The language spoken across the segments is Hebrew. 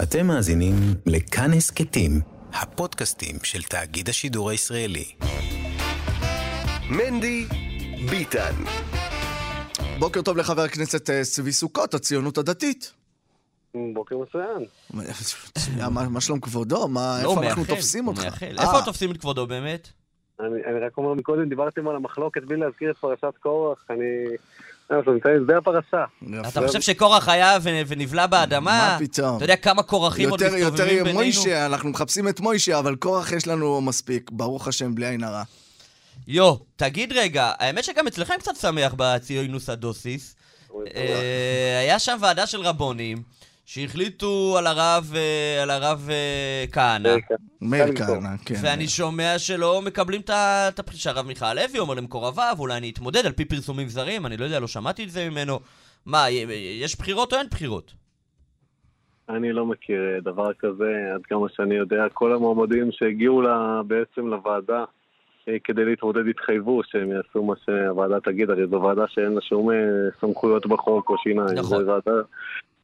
אתם מאזינים לכאן הסכתים, הפודקאסטים של תאגיד השידור הישראלי. מנדי ביטן. בוקר טוב לחבר הכנסת אה, צבי סוכות, הציונות הדתית. בוקר מצוין. שנייה, מה מה שלום כבודו? מה, לא, איפה אנחנו תופסים אותך? מייחל. אה, איפה תופסים את כבודו באמת? אני, אני רק אומר מקודם, דיברתם על המחלוקת בלי להזכיר את פרשת קורח, אני... אה, זה הפרשה. יפה. אתה חושב שקורח היה ונבלע באדמה? מה פתאום? אתה יודע כמה קורחים עוד יותר, יותר מסתובבים בינינו? מוישה, אנחנו מחפשים את מוישה, אבל קורח יש לנו מספיק, ברוך השם, בלי עין הרע. יו, תגיד רגע, האמת שגם אצלכם קצת שמח בציונוס הדוסיס. אה, היה שם ועדה של רבונים, שהחליטו על הרב, אה, על הרב אה, כהנא. מאיר קל למכור. כהנא, כן. ואני שומע שלא מקבלים את ה... את הפ- שהרב מיכה הלוי אומר למקורביו, אולי אני אתמודד על פי פרסומים זרים, אני לא יודע, לא שמעתי את זה ממנו. מה, יש בחירות או אין בחירות? אני לא מכיר אה, דבר כזה, עד כמה שאני יודע, כל המועמדים שהגיעו לה, בעצם לוועדה אה, כדי להתמודד התחייבו שהם יעשו מה שהוועדה תגיד, הרי זו ועדה שאין לה שום אה, סמכויות בחוק או שיניים. נכון. זו ועדה,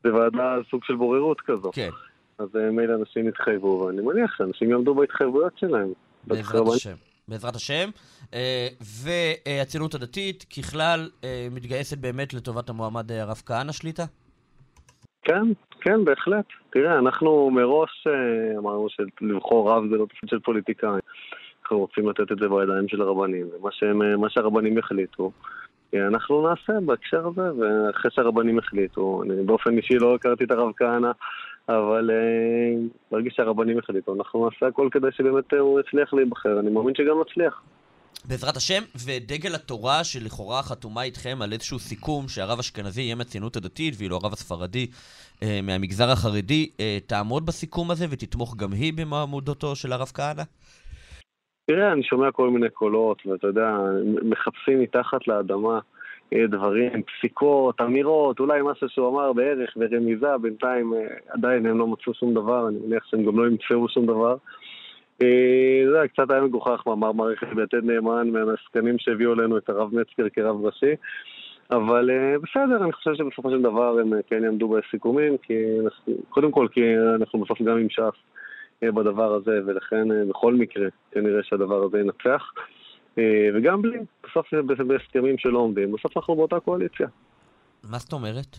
זו ועדה סוג של בוררות כזו. כן, אז אה, מילא אנשים התחייבו, ואני מניח שאנשים יעמדו בהתחייבויות שלהם. בעזרת השם. בעזרת השם. אה, והציונות הדתית, ככלל, אה, מתגייסת באמת לטובת המועמד הרב כהנא שליטה? כן, כן, בהחלט. תראה, אנחנו מראש אמרנו שלבחור רב זה לא תפקיד של פוליטיקאים. אנחנו רוצים לתת את זה בידיים של הרבנים, ומה שהם, מה שהרבנים יחליטו, אנחנו נעשה בהקשר הזה, ואחרי שהרבנים החליטו, אני באופן אישי לא הכרתי את הרב כהנא, אבל אה, ברגע שהרבנים החליטו, אנחנו נעשה הכל כדי שבאמת אה, הוא יצליח להיבחר, אני מאמין שגם נצליח. בעזרת השם, ודגל התורה שלכאורה חתומה איתכם על איזשהו סיכום שהרב אשכנזי יהיה מהציונות הדתית, ואילו הרב הספרדי אה, מהמגזר החרדי, אה, תעמוד בסיכום הזה ותתמוך גם היא במעמודותו של הרב כהנא? תראה, אני שומע כל מיני קולות, ואתה יודע, מחפשים מתחת לאדמה אה, דברים, פסיקות, אמירות, אולי משהו שהוא אמר בערך ורמיזה, בינתיים אה, עדיין הם לא מצאו שום דבר, אני מניח שהם גם לא ימצאו שום דבר. אה, זה היה קצת היה מגוחך מאמר מערכת ביתד נאמן מהעסקנים שהביאו אלינו את הרב מצקר כרב ראשי. אבל בסדר, אני חושב שבסופו של דבר הם כן יעמדו בסיכומים, כי אנחנו, קודם כל כי אנחנו בסוף גם עם ש"ס בדבר הזה, ולכן אה, בכל מקרה כנראה שהדבר הזה ינצח. אה, וגם בלי, בסוף בהסכמים שלא עומדים, בסוף אנחנו באותה קואליציה. מה זאת אומרת?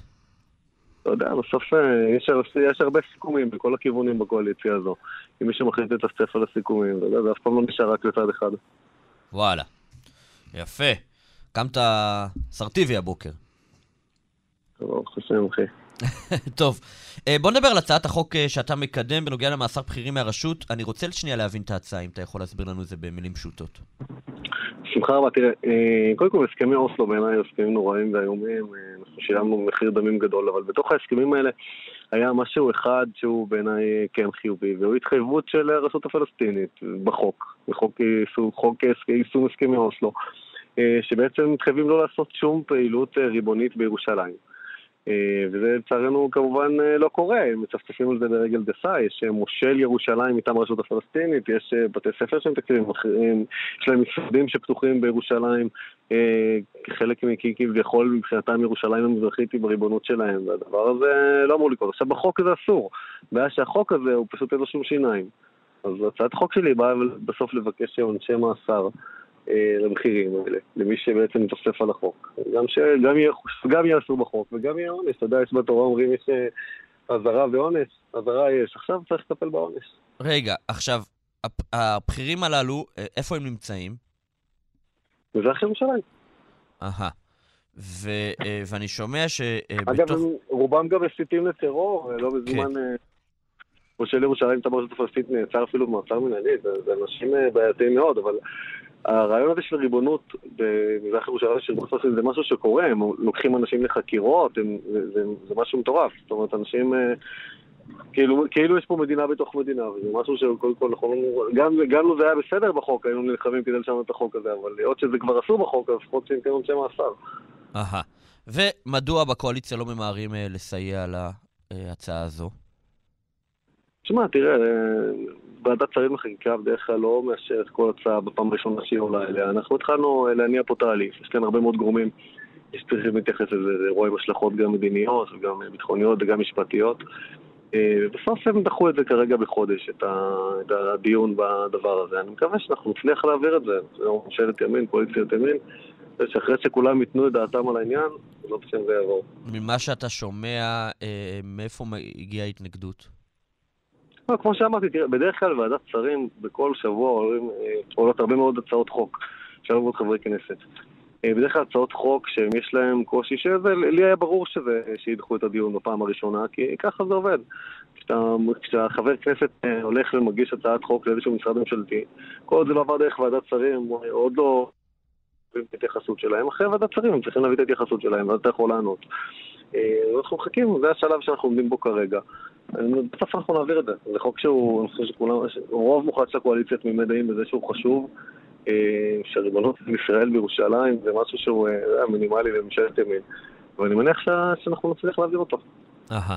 אתה יודע, בסוף אה, יש, יש הרבה סיכומים בכל הכיוונים בקואליציה הזו. אם מישהו מחליט לצפצף על הסיכומים, אתה יודע, זה אף פעם לא נשאר רק לצד אחד. וואלה. יפה. קמת סרטיבי הבוקר. ברוך השם, אחי. טוב, אה, בוא נדבר על הצעת החוק אה, שאתה מקדם בנוגע למאסר בכירים מהרשות. אני רוצה שנייה להבין את ההצעה, אם אתה יכול להסביר לנו את זה במילים פשוטות. בשמחה רבה, תראה, אה, קודם כל הסכמי אוסלו בעיניי הסכמים נוראים ואיומים, אנחנו שילמנו מחיר דמים גדול, אבל בתוך ההסכמים האלה היה משהו אחד שהוא בעיניי כן חיובי, והוא התחייבות של הרשות הפלסטינית בחוק, בחוק יישום, חוק יישום הסכמי אוסלו, שבעצם מתחייבים לא לעשות שום פעילות ריבונית בירושלים. אה, וזה לצערנו כמובן אה, לא קורה, מצפצפים על זה ברגל גסה, יש אה, מושל ירושלים מטעם הרשות הפלסטינית, יש בתי ספר שהם תקציבים יש להם משרדים שפתוחים בירושלים, מכי כביכול מבחינתם ירושלים המזרחית היא בריבונות שלהם, והדבר הזה לא אמור לקרות. עכשיו בחוק הזה אסור, הבעיה שהחוק הזה הוא פשוט אין לו שום שיניים. אז הצעת החוק שלי באה בסוף לבקש עונשי מאסר. אה, למחירים האלה, למי שבעצם מתוסף על החוק. גם, ש... גם, יהיה... גם יעשו בחוק וגם יהיה עונש. אתה יודע, יש בתורה אומרים יש אה, אזהרה ועונש, אזהרה יש. עכשיו צריך לטפל בעונש. רגע, עכשיו, הבכירים הללו, אה, איפה הם נמצאים? מזרח ירושלים. אהה. ו- אה, ואני שומע אגב, שבתוך... הם, רובם גם מסיתים לטרור, אה, לא מזמן... אה, מושל ירושלים, תמר הרשות הפלסטינית, נעצר אפילו במעצר מנהלי, זה, אנשים אה, בעייתיים מאוד, אבל הרעיון הזה של ריבונות במזרח ירושלים של בסוף זה משהו שקורה, הם לוקחים אנשים לחקירות, הם, זה, זה, זה משהו מטורף. זאת אומרת, אנשים... אה, כאילו, כאילו יש פה מדינה בתוך מדינה, וזה משהו שקודם כל אנחנו. גם, גם לו זה היה בסדר בחוק, היינו נלחמים כדי לשנות את החוק הזה, אבל היות שזה כבר אסור בחוק, אז לפחות שניתן עונשי מאסר. אהה. ומדוע בקואליציה לא ממהרים אה, לסייע להצעה הזו? תשמע, תראה, אה, ועדת שרים לחקיקה בדרך כלל לא מאשרת כל הצעה בפעם הראשונה שהיא עולה אליה. אנחנו התחלנו אה, להניע פה תהליך, יש כאן הרבה מאוד גורמים שצריכים להתייחס לזה, זה אירוע עם השלכות גם מדיניות וגם ביטחוניות וגם משפטיות. אה, בסוף הם דחו את זה כרגע בחודש, את, הדיון בדבר הזה. אני מקווה שאנחנו נצליח להעביר את זה. זה לא ממשלת ימין, קואליציית ימין, שאחרי שכולם ייתנו את דעתם על העניין, בעזרת השם זה יעבור. ממה שאתה שומע, אה, מאיפה הגיעה ההתנגדות? לא, כמו שאמרתי, תראה, בדרך כלל ועדת שרים, בכל שבוע עולים, אה, עולות הרבה מאוד הצעות חוק, של הרבה מאוד חברי כנסת. אה, בדרך כלל הצעות חוק שיש להם קושי, שזה, לי היה ברור שזה, שידחו את הדיון בפעם הראשונה, כי ככה זה עובד. כשאתה, כשהחבר כנסת אה, הולך ומגיש הצעת חוק לאיזשהו משרד ממשלתי, כל עוד זה לא עבר דרך ועדת שרים, עוד לא... את ההתייחסות שלהם, אחרי ועדת שרים הם צריכים להביא את ההתייחסות שלהם, ואז אתה יכול לענות. אנחנו מחכים, זה השלב שאנחנו עומדים בו כרגע. בסוף אנחנו נעביר את זה. זה חוק שהוא, אני חושב שכולם, רוב מוחלט של הקואליציה תמימי דעים בזה שהוא חשוב, אה, שהריבונות של בירושלים זה משהו שהוא אה, מינימלי לממשלת ימין. ואני מניח שאנחנו נצליח להעביר אותו. אהה.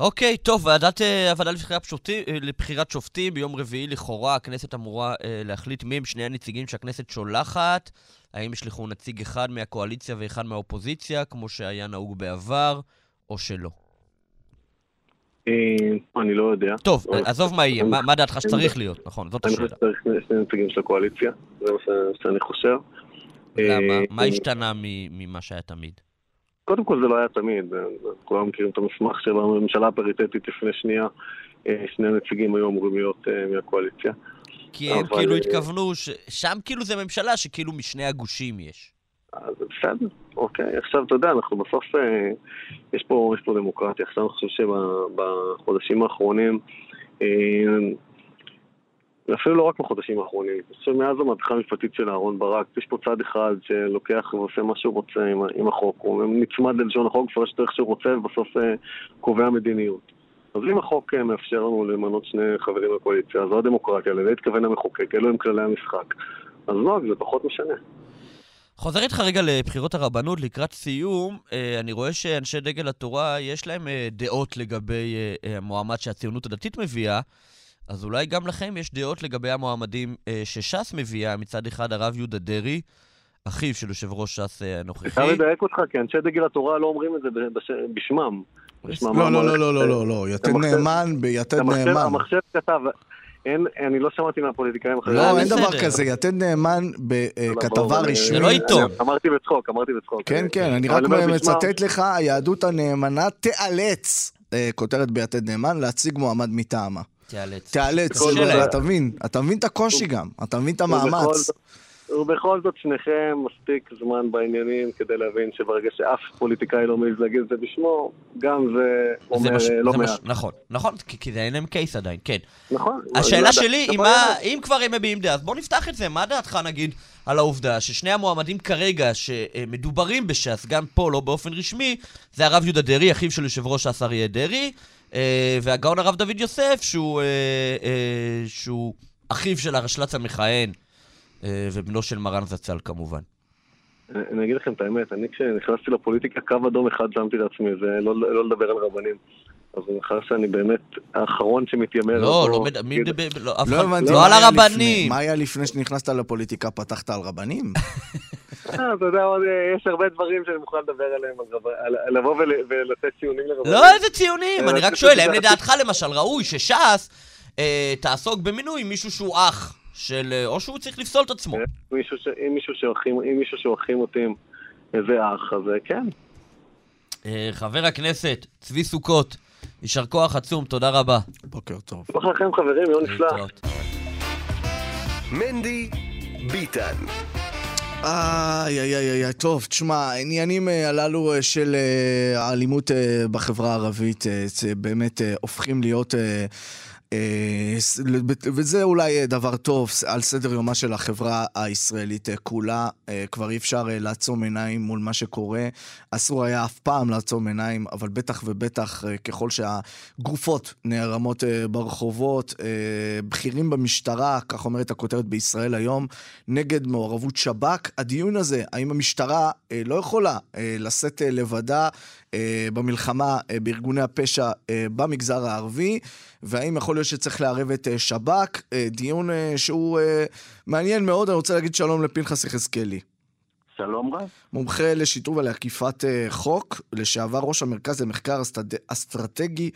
אוקיי, טוב, ועדת אה, הוועדה לבחירת, שופטים, לבחירת שופטים ביום רביעי לכאורה הכנסת אמורה להחליט מי הם שני הנציגים שהכנסת שולחת. האם ישלחו נציג אחד מהקואליציה ואחד מהאופוזיציה, כמו שהיה נהוג בעבר, או שלא? אה, אני לא יודע. טוב, עזוב מה יהיה, מה דעתך שצריך להיות, נכון, זאת השאלה. אני חושב שצריך שני נציגים של הקואליציה, זה מה שאני חושב. למה? אה, מה השתנה ממה שהיה תמיד? קודם כל זה לא היה תמיד, כולם מכירים את המסמך של הממשלה הפריטטית לפני שנייה, אה, שני נציגים היו אמורים להיות מהקואליציה. כי הם כאילו התכוונו, שם כאילו זה ממשלה שכאילו משני הגושים יש. אז בסדר, אוקיי. עכשיו, אתה יודע, אנחנו בסוף, אה, יש פה, יש פה דמוקרטיה. עכשיו אני חושב שבחודשים האחרונים, אה, אפילו לא רק בחודשים האחרונים, אני חושב שמאז המהפכה המשפטית של אהרן ברק, יש פה צד אחד שלוקח ועושה מה שהוא רוצה עם, עם החוק, הוא נצמד ללשון החוק, מפרש איך שהוא רוצה, ובסוף אה, קובע מדיניות. אז אם החוק אה, מאפשר לנו למנות שני חברים בקואליציה, זו הדמוקרטיה, לזה התכוון המחוקק, אלו הם כללי המשחק. אז נוהג, זה פחות משנה. חוזר איתך רגע לבחירות הרבנות לקראת סיום. אה, אני רואה שאנשי דגל התורה, יש להם אה, דעות לגבי אה, המועמד שהציונות הדתית מביאה, אז אולי גם לכם יש דעות לגבי המועמדים שש"ס מביאה. מצד אחד הרב יהודה דרעי, אחיו של יושב ראש ש"ס הנוכחי. אפשר לדייק אותך, כי אנשי דגל התורה לא אומרים את זה בשמם. לא, לא, לא, לא, לא, לא, לא, יתד נאמן ביתד נאמן. המחשב כתב, אין, אני לא שמעתי מהפוליטיקאים אחרים. לא, אין דבר כזה, יתד נאמן בכתבה רשמית. זה לא עיתון. אמרתי בצחוק, אמרתי בצחוק. כן, כן, אני רק מצטט לך, היהדות הנאמנה תיאלץ, אה, כותרת ביתד נאמן, להציג מועמד מטעמה. תיאלץ. תיאלץ, אתה מבין, אתה מבין את הקושי גם, אתה מבין את המאמץ. ובכל זאת שניכם מספיק זמן בעניינים כדי להבין שברגע שאף פוליטיקאי לא מעז להגיד את זה בשמו, גם זה אומר זה מש, לא זה מעט. מש, נכון, נכון, כי, כי זה אין להם קייס עדיין, כן. נכון. השאלה לא שלי, אם, מה, אם כבר הם מביעים דעה, אז בוא נפתח את זה. מה דעתך נגיד על העובדה ששני המועמדים כרגע שמדוברים בש"ס, גם פה לא באופן רשמי, זה הרב יהודה דרעי, אחיו של יושב ראש ש"ס אריה דרעי, אה, והגאון הרב דוד יוסף, שהוא, אה, אה, שהוא אחיו של הרשל"צ המכהן. אה, ובנו של מרן זצ"ל כמובן. אני אגיד לכם את האמת, אני כשנכנסתי לפוליטיקה, קו אדום אחד שמתי לעצמי, זה לא, לא לדבר על רבנים. אז אני חושב שאני באמת האחרון שמתיימר... לא, לא, מי מדבר, לא, לא הבנתי, לא על הרבנים. מה היה לפני שנכנסת לפוליטיקה, פתחת על רבנים? אה, אתה יודע, יש הרבה דברים שאני מוכן לדבר עליהם, לבוא ולתת ציונים לרבנים. לא איזה ציונים, אני רק שואל, האם לדעתך למשל ראוי שש"ס אה, תעסוק במינוי מישהו שהוא אח? של אה, או שהוא צריך לפסול את עצמו. אם מישהו שאורחים אותי עם איזה אח, אז אה, כן. אה, חבר הכנסת צבי סוכות, יישר כוח עצום, תודה רבה. בוקר טוב. בוקר לכם חברים, יום נפלא. מנדי ביטן. איי, איי, איי, איי, טוב, תשמע, העניינים הללו של האלימות בחברה הערבית באמת הופכים להיות אה, וזה אולי דבר טוב על סדר יומה של החברה הישראלית כולה. אה, כבר אי אפשר אה, לעצום עיניים מול מה שקורה. אסור היה אף פעם לעצום עיניים, אבל בטח ובטח ככל שהגופות נערמות ברחובות, בכירים במשטרה, כך אומרת הכותרת בישראל היום, נגד מעורבות שב"כ. הדיון הזה, האם המשטרה לא יכולה לשאת לבדה במלחמה בארגוני הפשע במגזר הערבי, והאם יכול להיות שצריך לערב את אה, שב"כ, אה, דיון אה, שהוא מעניין מאוד, אני רוצה להגיד שלום לפנחס יחזקאלי. שלום רב. מומחה לשיטור ולעקיפת אה, חוק, לשעבר ראש המרכז למחקר אסטרטגי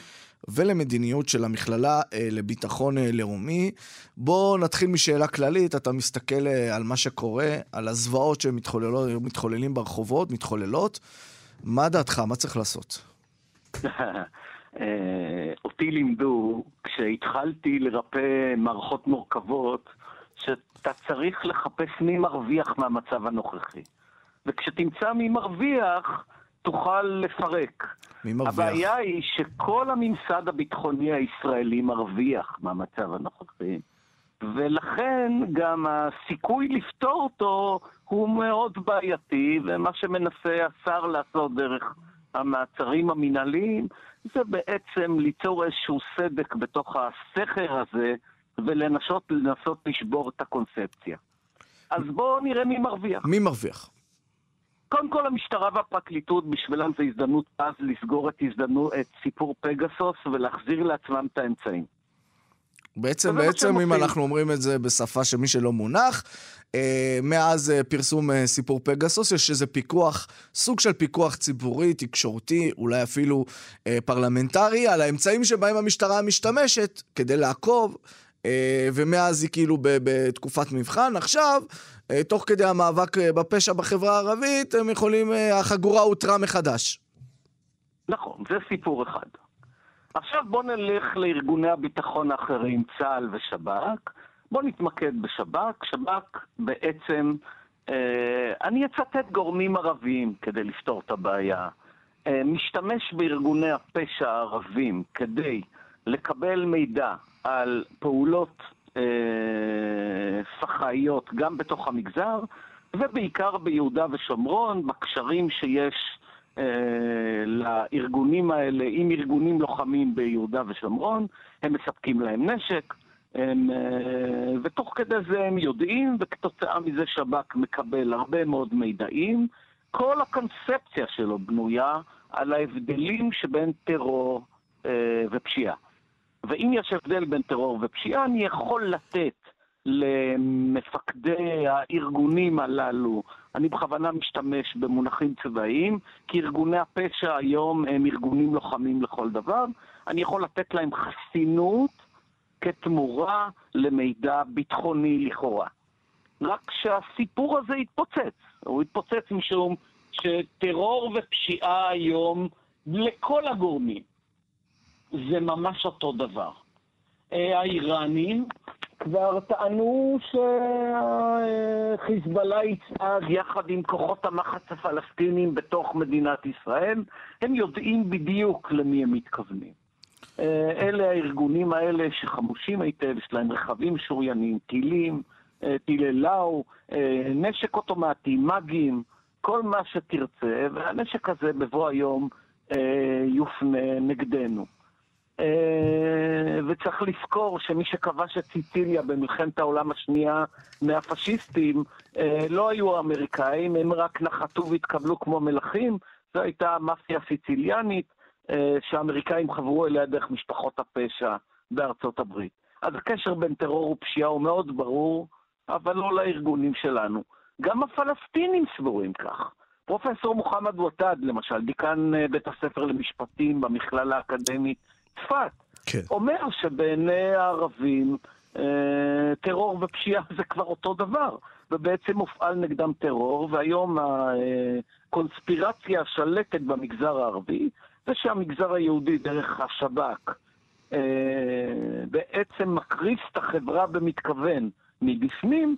ולמדיניות של המכללה לביטחון לאומי. בואו נתחיל משאלה כללית, אתה מסתכל על מה שקורה, על הזוועות שמתחוללים ברחובות, מתחוללות. מה דעתך? מה צריך לעשות? אותי לימדו, כשהתחלתי לרפא מערכות מורכבות, שאתה צריך לחפש מי מרוויח מהמצב הנוכחי. וכשתמצא מי מרוויח, תוכל לפרק. מי מרוויח? הבעיה היא שכל הממסד הביטחוני הישראלי מרוויח מהמצב הנוכחי, ולכן גם הסיכוי לפתור אותו הוא מאוד בעייתי, ומה שמנסה השר לעשות דרך המעצרים המינהליים, זה בעצם ליצור איזשהו סדק בתוך הסכר הזה, ולנסות לנסות לשבור את הקונספציה. אז בואו נראה מי מרוויח. מי מרוויח? קודם כל המשטרה והפרקליטות, בשבילם זו הזדמנות אז לסגור את, הזדמנות, את סיפור פגסוס ולהחזיר לעצמם את האמצעים. בעצם, בעצם אם אנחנו אומרים את זה בשפה של מי שלא מונח, אה, מאז אה, פרסום אה, סיפור פגסוס יש איזה פיקוח, סוג של פיקוח ציבורי, תקשורתי, אולי אפילו פרלמנטרי, על האמצעים שבהם המשטרה משתמשת כדי לעקוב ומאז היא כאילו בתקופת מבחן. עכשיו, תוך כדי המאבק בפשע בחברה הערבית, הם יכולים, החגורה הותרה מחדש. נכון, זה סיפור אחד. עכשיו בואו נלך לארגוני הביטחון האחרים, צה"ל ושב"כ. בואו נתמקד בשב"כ. שב"כ בעצם, אה, אני אצטט גורמים ערביים כדי לפתור את הבעיה. אה, משתמש בארגוני הפשע הערבים כדי לקבל מידע על פעולות אה, פח"עיות גם בתוך המגזר, ובעיקר ביהודה ושומרון, בקשרים שיש לארגונים האלה עם ארגונים לוחמים ביהודה ושומרון, הם מספקים להם נשק, הם, אה, ותוך כדי זה הם יודעים, וכתוצאה מזה שב"כ מקבל הרבה מאוד מידעים. כל הקונספציה שלו בנויה על ההבדלים שבין טרור אה, ופשיעה. ואם יש הבדל בין טרור ופשיעה, אני יכול לתת למפקדי הארגונים הללו, אני בכוונה משתמש במונחים צבאיים, כי ארגוני הפשע היום הם ארגונים לוחמים לכל דבר, אני יכול לתת להם חסינות כתמורה למידע ביטחוני לכאורה. רק שהסיפור הזה התפוצץ. הוא התפוצץ משום שטרור ופשיעה היום לכל הגורמים זה ממש אותו דבר. אה, האיראנים כבר טענו שהחיזבאללה יצעד יחד עם כוחות המחץ הפלסטינים בתוך מדינת ישראל. הם יודעים בדיוק למי הם מתכוונים. אה, אלה הארגונים האלה שחמושים היטב, יש להם רכבים שוריינים, טילים, אה, טילי לאו, נשק אוטומטי, מאגים, כל מה שתרצה, והנשק הזה בבוא היום יופנה נגדנו. אה, וצריך לזכור שמי שכבש את סיציליה במלחמת העולם השנייה מהפשיסטים אה, לא היו האמריקאים, הם רק נחתו והתקבלו כמו מלכים, זו הייתה המאפיה הסיציליאנית אה, שהאמריקאים חברו אליה דרך משפחות הפשע בארצות הברית. אז הקשר בין טרור ופשיעה הוא מאוד ברור, אבל לא לארגונים שלנו. גם הפלסטינים סבורים כך. פרופסור מוחמד ווטד, למשל, דיקן בית הספר למשפטים במכללה האקדמית צפת, כן. אומר שבעיני הערבים אה, טרור ופשיעה זה כבר אותו דבר, ובעצם מופעל נגדם טרור, והיום הקונספירציה השלטת במגזר הערבי זה שהמגזר היהודי דרך השב"כ אה, בעצם מקריס את החברה במתכוון מבפנים,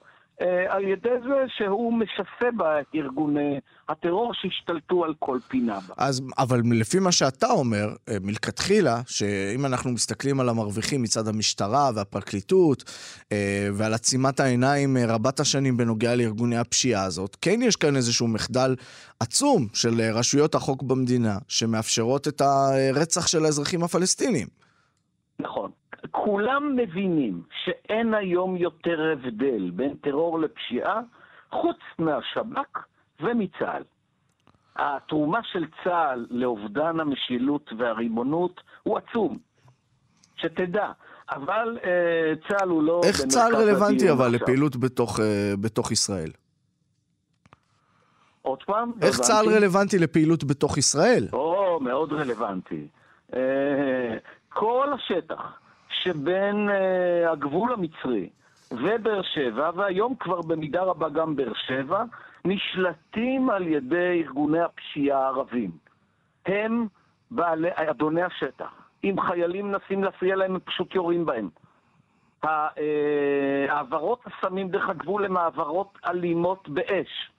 על ידי זה שהוא משסה בה את ארגוני הטרור שהשתלטו על כל פינה בה. אז, אבל לפי מה שאתה אומר, אה, מלכתחילה, שאם אנחנו מסתכלים על המרוויחים מצד המשטרה והפרקליטות, אה, ועל עצימת העיניים רבת השנים בנוגע לארגוני הפשיעה הזאת, כן יש כאן איזשהו מחדל עצום של רשויות החוק במדינה, שמאפשרות את הרצח של האזרחים הפלסטינים. נכון. כולם מבינים שאין היום יותר הבדל בין טרור לפשיעה, חוץ מהשב"כ ומצה"ל. התרומה של צה"ל לאובדן המשילות והריבונות הוא עצום. שתדע. אבל אה, צה"ל הוא לא... איך צה"ל רלוונטי אבל עכשיו. לפעילות בתוך, אה, בתוך ישראל? עוד פעם? איך צה"ל. רלוונטי לפעילות בתוך ישראל? או, מאוד רלוונטי. אה, כל השטח שבין אה, הגבול המצרי ובאר שבע, והיום כבר במידה רבה גם באר שבע, נשלטים על ידי ארגוני הפשיעה הערבים. הם בעלי, אדוני השטח. אם חיילים מנסים להפריע להם, הם פשוט יורים בהם. אה, העברות הסמים דרך הגבול הן העברות אלימות באש.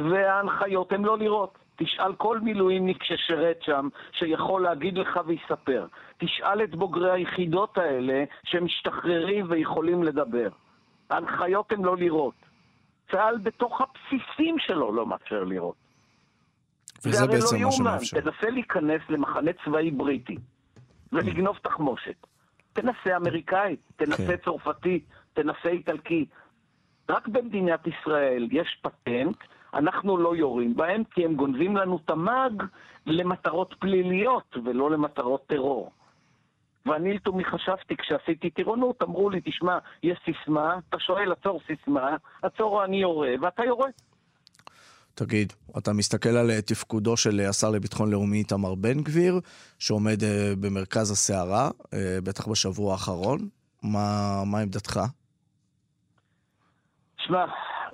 וההנחיות הן לא לירות. תשאל כל מילואימניק ששירת שם, שיכול להגיד לך ויספר. תשאל את בוגרי היחידות האלה שמשתחררים ויכולים לדבר. ההנחיות הן לא לירות. צה"ל בתוך הבסיסים שלו לא מאפשר לירות. וזה הרי בעצם לא מה. שמאפשר. תנסה להיכנס למחנה צבאי בריטי ולגנוב תחמושת. תנסה אמריקאי, תנסה כן. צרפתי, תנסה איטלקי. רק במדינת ישראל יש פטנט, אנחנו לא יורים בהם כי הם גונבים לנו את המאג למטרות פליליות ולא למטרות טרור. ואני לתומי חשבתי, כשעשיתי טירונות, אמרו לי, תשמע, יש סיסמה, אתה שואל, עצור סיסמה, עצור אני יורה, ואתה יורה. תגיד, אתה מסתכל על אה, תפקודו של אה, השר לביטחון לאומי איתמר בן גביר, שעומד אה, במרכז הסערה, אה, בטח בשבוע האחרון. מה, מה עמדתך? שמע,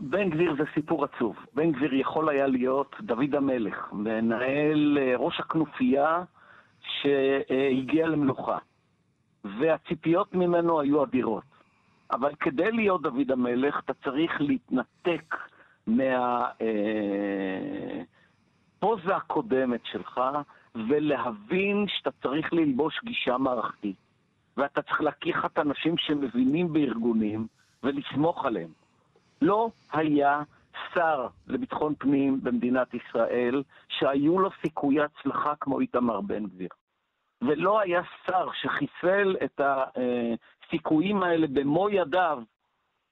בן גביר זה סיפור עצוב. בן גביר יכול היה להיות דוד המלך, מנהל אה, ראש הכנופיה שהגיע למלוכה, והציפיות ממנו היו אדירות. אבל כדי להיות דוד המלך, אתה צריך להתנתק מהפוזה הקודמת שלך, ולהבין שאתה צריך ללבוש גישה מערכתית. ואתה צריך לקחת אנשים שמבינים בארגונים ולסמוך עליהם. לא היה שר לביטחון פנים במדינת ישראל שהיו לו סיכויי הצלחה כמו איתמר בן גביר. ולא היה שר שחיסל את הסיכויים האלה במו ידיו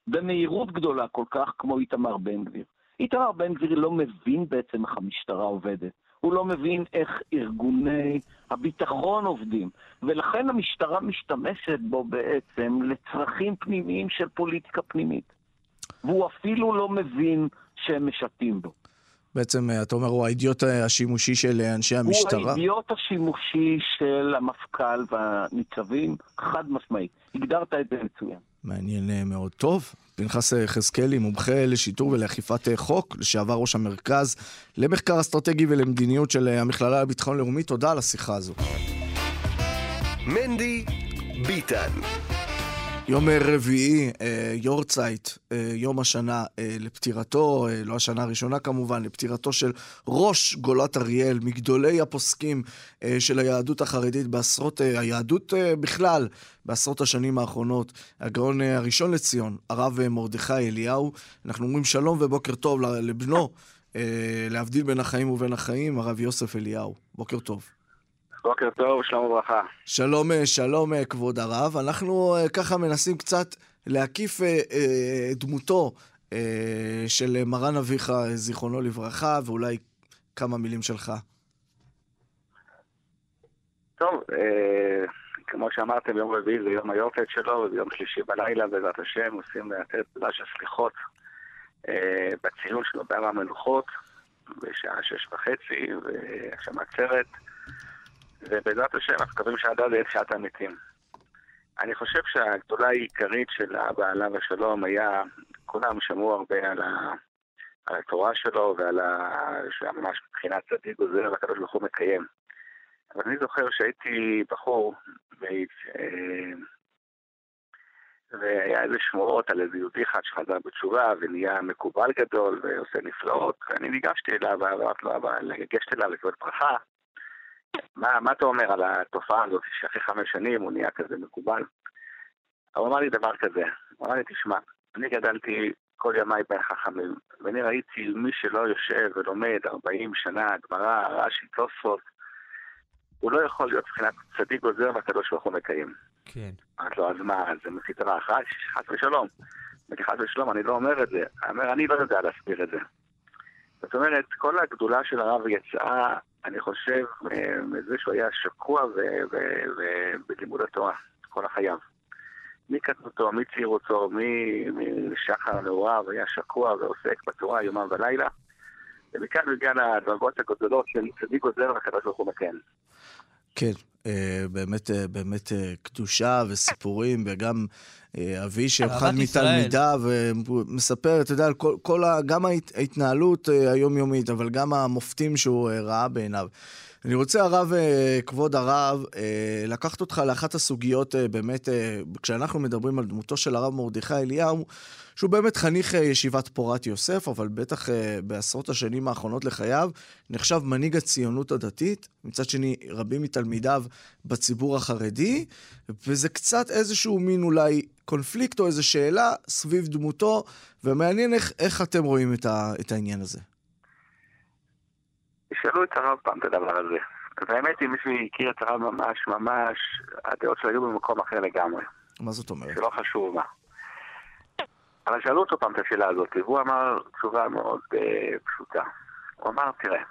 במהירות גדולה כל כך כמו איתמר בן גביר. איתמר בן גביר לא מבין בעצם איך המשטרה עובדת. הוא לא מבין איך ארגוני הביטחון עובדים, ולכן המשטרה משתמשת בו בעצם לצרכים פנימיים של פוליטיקה פנימית. והוא אפילו לא מבין שהם משתים בו. בעצם, אה, אתה אומר, הוא האידיוט אה, השימושי של אה, אנשי הוא המשטרה? האידיוט השימושי של המפכ"ל והניצבים, חד משמעית. הגדרת את זה מצוין. מעניין מאוד. טוב, פנחס יחזקאלי, מומחה לשיטור ולאכיפת חוק, לשעבר ראש המרכז למחקר אסטרטגי ולמדיניות של המכללה לביטחון לאומי, תודה על השיחה הזו. מנדי ביטן. יום רביעי, אה, יורצייט, אה, יום השנה אה, לפטירתו, לא השנה הראשונה כמובן, לפטירתו של ראש גולת אריאל, מגדולי הפוסקים של היהדות החרדית בעשרות, היהדות בכלל, בעשרות השנים האחרונות. הגאון הראשון לציון, הרב מרדכי אליהו. אנחנו אומרים שלום ובוקר טוב לבנו, להבדיל בין החיים ובין החיים, הרב יוסף אליהו. בוקר טוב. בוקר טוב, שלום וברכה. שלום, אה, שלום, אה, כבוד הרב. אנחנו אה, ככה מנסים קצת להקיף דמותו של מרן אביך, זיכרונו לברכה, ואולי כמה מילים שלך. טוב, כמו שאמרתם, יום רביעי זה יום היורצייט שלו, וביום שלישי בלילה, בעזרת השם, עושים יותר תפילה של סליחות בציון שלו בהר המנוחות, בשעה שש וחצי, ועכשיו עצרת, ובעזרת השם, אנחנו מקווים שעד אז יהיה שעת המתים. אני חושב שהגדולה העיקרית של האבא עליו השלום היה, כולם שמעו הרבה על, ה, על התורה שלו ועל ה... שהיה ממש מבחינת צדיק גוזר והקדוש ברוך הוא מקיים. אבל אני זוכר שהייתי בחור, ו... אה, והיה איזה שמועות על איזה יהודי אחד שחזר בתשובה ונהיה מקובל גדול ועושה נפלאות, ואני ניגשתי אליו ואמרתי לו, אבל לגשת אליו לקבל ברכה. מה, מה אתה אומר על התופעה הזאת שאחרי חמש שנים הוא נהיה כזה מקובל? הוא אמר לי דבר כזה, הוא אמר לי, תשמע, אני גדלתי כל ימיי בין חכמים, ואני ראיתי מי שלא יושב ולומד 40 שנה, גמרא, רש"י, תוספות, הוא לא יכול להיות מבחינת צדיק גוזר והקדוש ברוך הוא מקיים. כן. אמרתי לו, אז מה, זה מסתרה אחת? חס ושלום. אמרתי, חס ושלום, אני לא אומר את זה. אני אומר, אני לא יודע להסביר את זה. זאת אומרת, כל הגדולה של הרב יצאה, אני חושב, אה, מזה שהוא היה שקוע בלימוד התורה כל החייו. מקטנותו, מצעירותו, משחר נעוריו, היה שקוע ועוסק בתורה יומם ולילה. ומכאן הגיע לדרגות הגדולות של צדיק עוזר והקדוש ברוך הוא מקן. כן, אה, באמת, אה, באמת אה, קדושה וסיפורים, וגם אבי שאחד מתלמידיו מספר, אתה יודע, כל, כל ה, גם ההתנהלות היומיומית, אבל גם המופתים שהוא ראה בעיניו. אני רוצה, הרב, כבוד הרב, לקחת אותך לאחת הסוגיות, באמת, כשאנחנו מדברים על דמותו של הרב מרדכי אליהו, שהוא באמת חניך ישיבת פורת יוסף, אבל בטח בעשרות השנים האחרונות לחייו, נחשב מנהיג הציונות הדתית. מצד שני, רבים מתלמידיו בציבור החרדי, וזה קצת איזשהו מין אולי קונפליקט או איזו שאלה סביב דמותו, ומעניין איך, איך אתם רואים את, ה, את העניין הזה. תשאלו את הרב פעם את הדבר הזה. והאמת היא, מי שהכיר את הרב ממש ממש, הדעות שלו היו במקום אחר לגמרי. מה זאת אומרת? שלא חשוב מה. אבל שאלו אותו פעם את השאלה הזאת, והוא אמר תשובה מאוד uh, פשוטה. הוא אמר, תראה,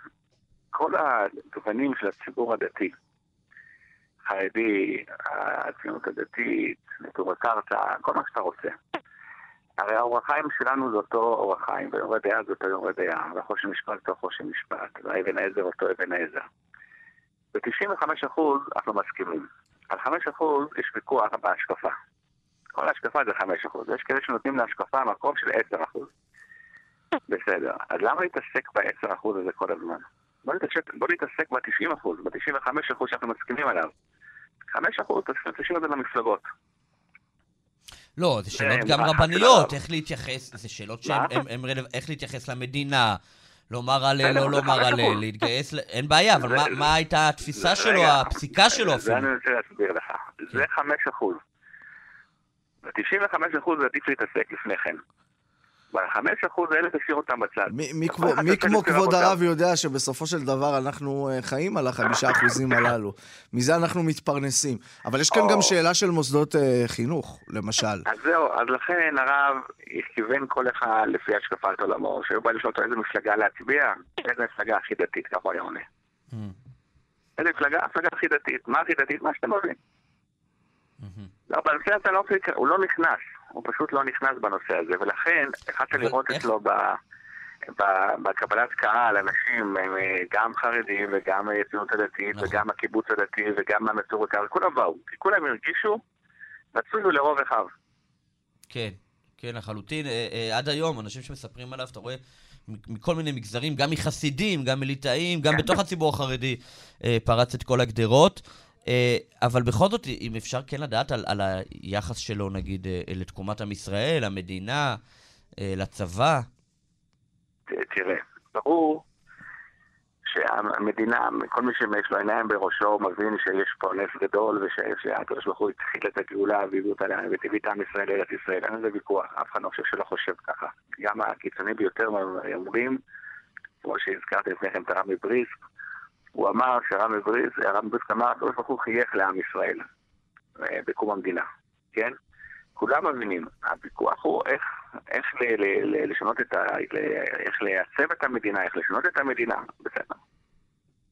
כל הגוונים של הציבור הדתי, חרדי, הציונות הדתית, נטור הקרתא, כל מה שאתה רוצה. הרי האורח חיים שלנו זה אותו אורח חיים, ויורה דעה זה אותו יורה דעה, והחושן משפט אותו חושן משפט, והאבן העזר אותו אבן העזר. ב-95% אנחנו מסכימים. על 5% יש ויכוח בהשקפה. כל ההשקפה זה 5%. יש כאלה שנותנים להשקפה מקום של 10%. בסדר. אז למה להתעסק ב-10% הזה כל הזמן? בוא נתעסק, בוא נתעסק ב-90%, ב-95% שאנחנו מסכימים עליו. 5% תשאיר את זה למפלגות. לא, זה שאלות גם רבניות, איך להתייחס, זה שאלות שהן, איך להתייחס למדינה, לומר הלל, לא לומר הלל, להתגייס, אין בעיה, אבל מה הייתה התפיסה שלו, הפסיקה שלו אפילו? זה אני רוצה להסביר לך. זה 5 כן. אחוז. ב-95% זה עדיף להתעסק לפני כן. ב-5% האלה תשאיר אותם בצד. מי כמו כבוד הרב יודע שבסופו של דבר אנחנו אה, חיים על החמישה אחוזים הללו. מזה אנחנו מתפרנסים. אבל יש כאן גם שאלה של מוסדות אה, חינוך, למשל. אז זהו, אז לכן הרב כיוון כל אחד לפי השקפת עולמו, שהיו בא לשאול אותו איזה מפלגה להצביע, איזה מפלגה הכי דתית, ככה הוא היה עונה. Mm. איזה מפלגה? מפלגה הכי דתית. מה הכי דתית? מה שאתם מבין. לא, בנושא הזה לא, הוא לא נכנס, הוא פשוט לא נכנס בנושא הזה, ולכן יכולת לראות אצלו ב... בקבלת קהל, אנשים, אה, גם חרדים וגם הציונות הדתית נכון. וגם הקיבוץ הדתי וגם המסורת, כולם באו, כי כולם הרגישו, רצוי לרוב אחיו. כן, כן, לחלוטין. אה, אה, עד היום, אנשים שמספרים עליו, אתה רואה מכל מיני מגזרים, גם מחסידים, גם מליטאים, גם כן. בתוך הציבור החרדי, פרץ את כל הגדרות. אה, אבל בכל זאת, אם אפשר כן לדעת על, על היחס שלו, נגיד, אה, לתקומת עם ישראל, למדינה, אה, לצבא. תראה, ברור שהמדינה, כל מי שיש לו עיניים בראשו, מבין שיש פה נס גדול, ושהקדוש ברוך הוא התחיל את הגאולה והביא אותה והביא את עם ישראל לארץ ישראל. אין לזה ויכוח, אף אחד לא חושב שלא חושב ככה. גם הקיצונים ביותר אומרים, כמו שהזכרתי לפני כן את הרב מבריסק, הוא אמר שהרב מבריז, הרב מבריז אמר, הקדוש ברוך הוא חייך לעם ישראל אה, בקום המדינה, כן? כולם מבינים, הוויכוח הוא איך, איך ל, ל, ל, לשנות את ה... ל, איך לייצב את המדינה, איך לשנות את המדינה, בסדר.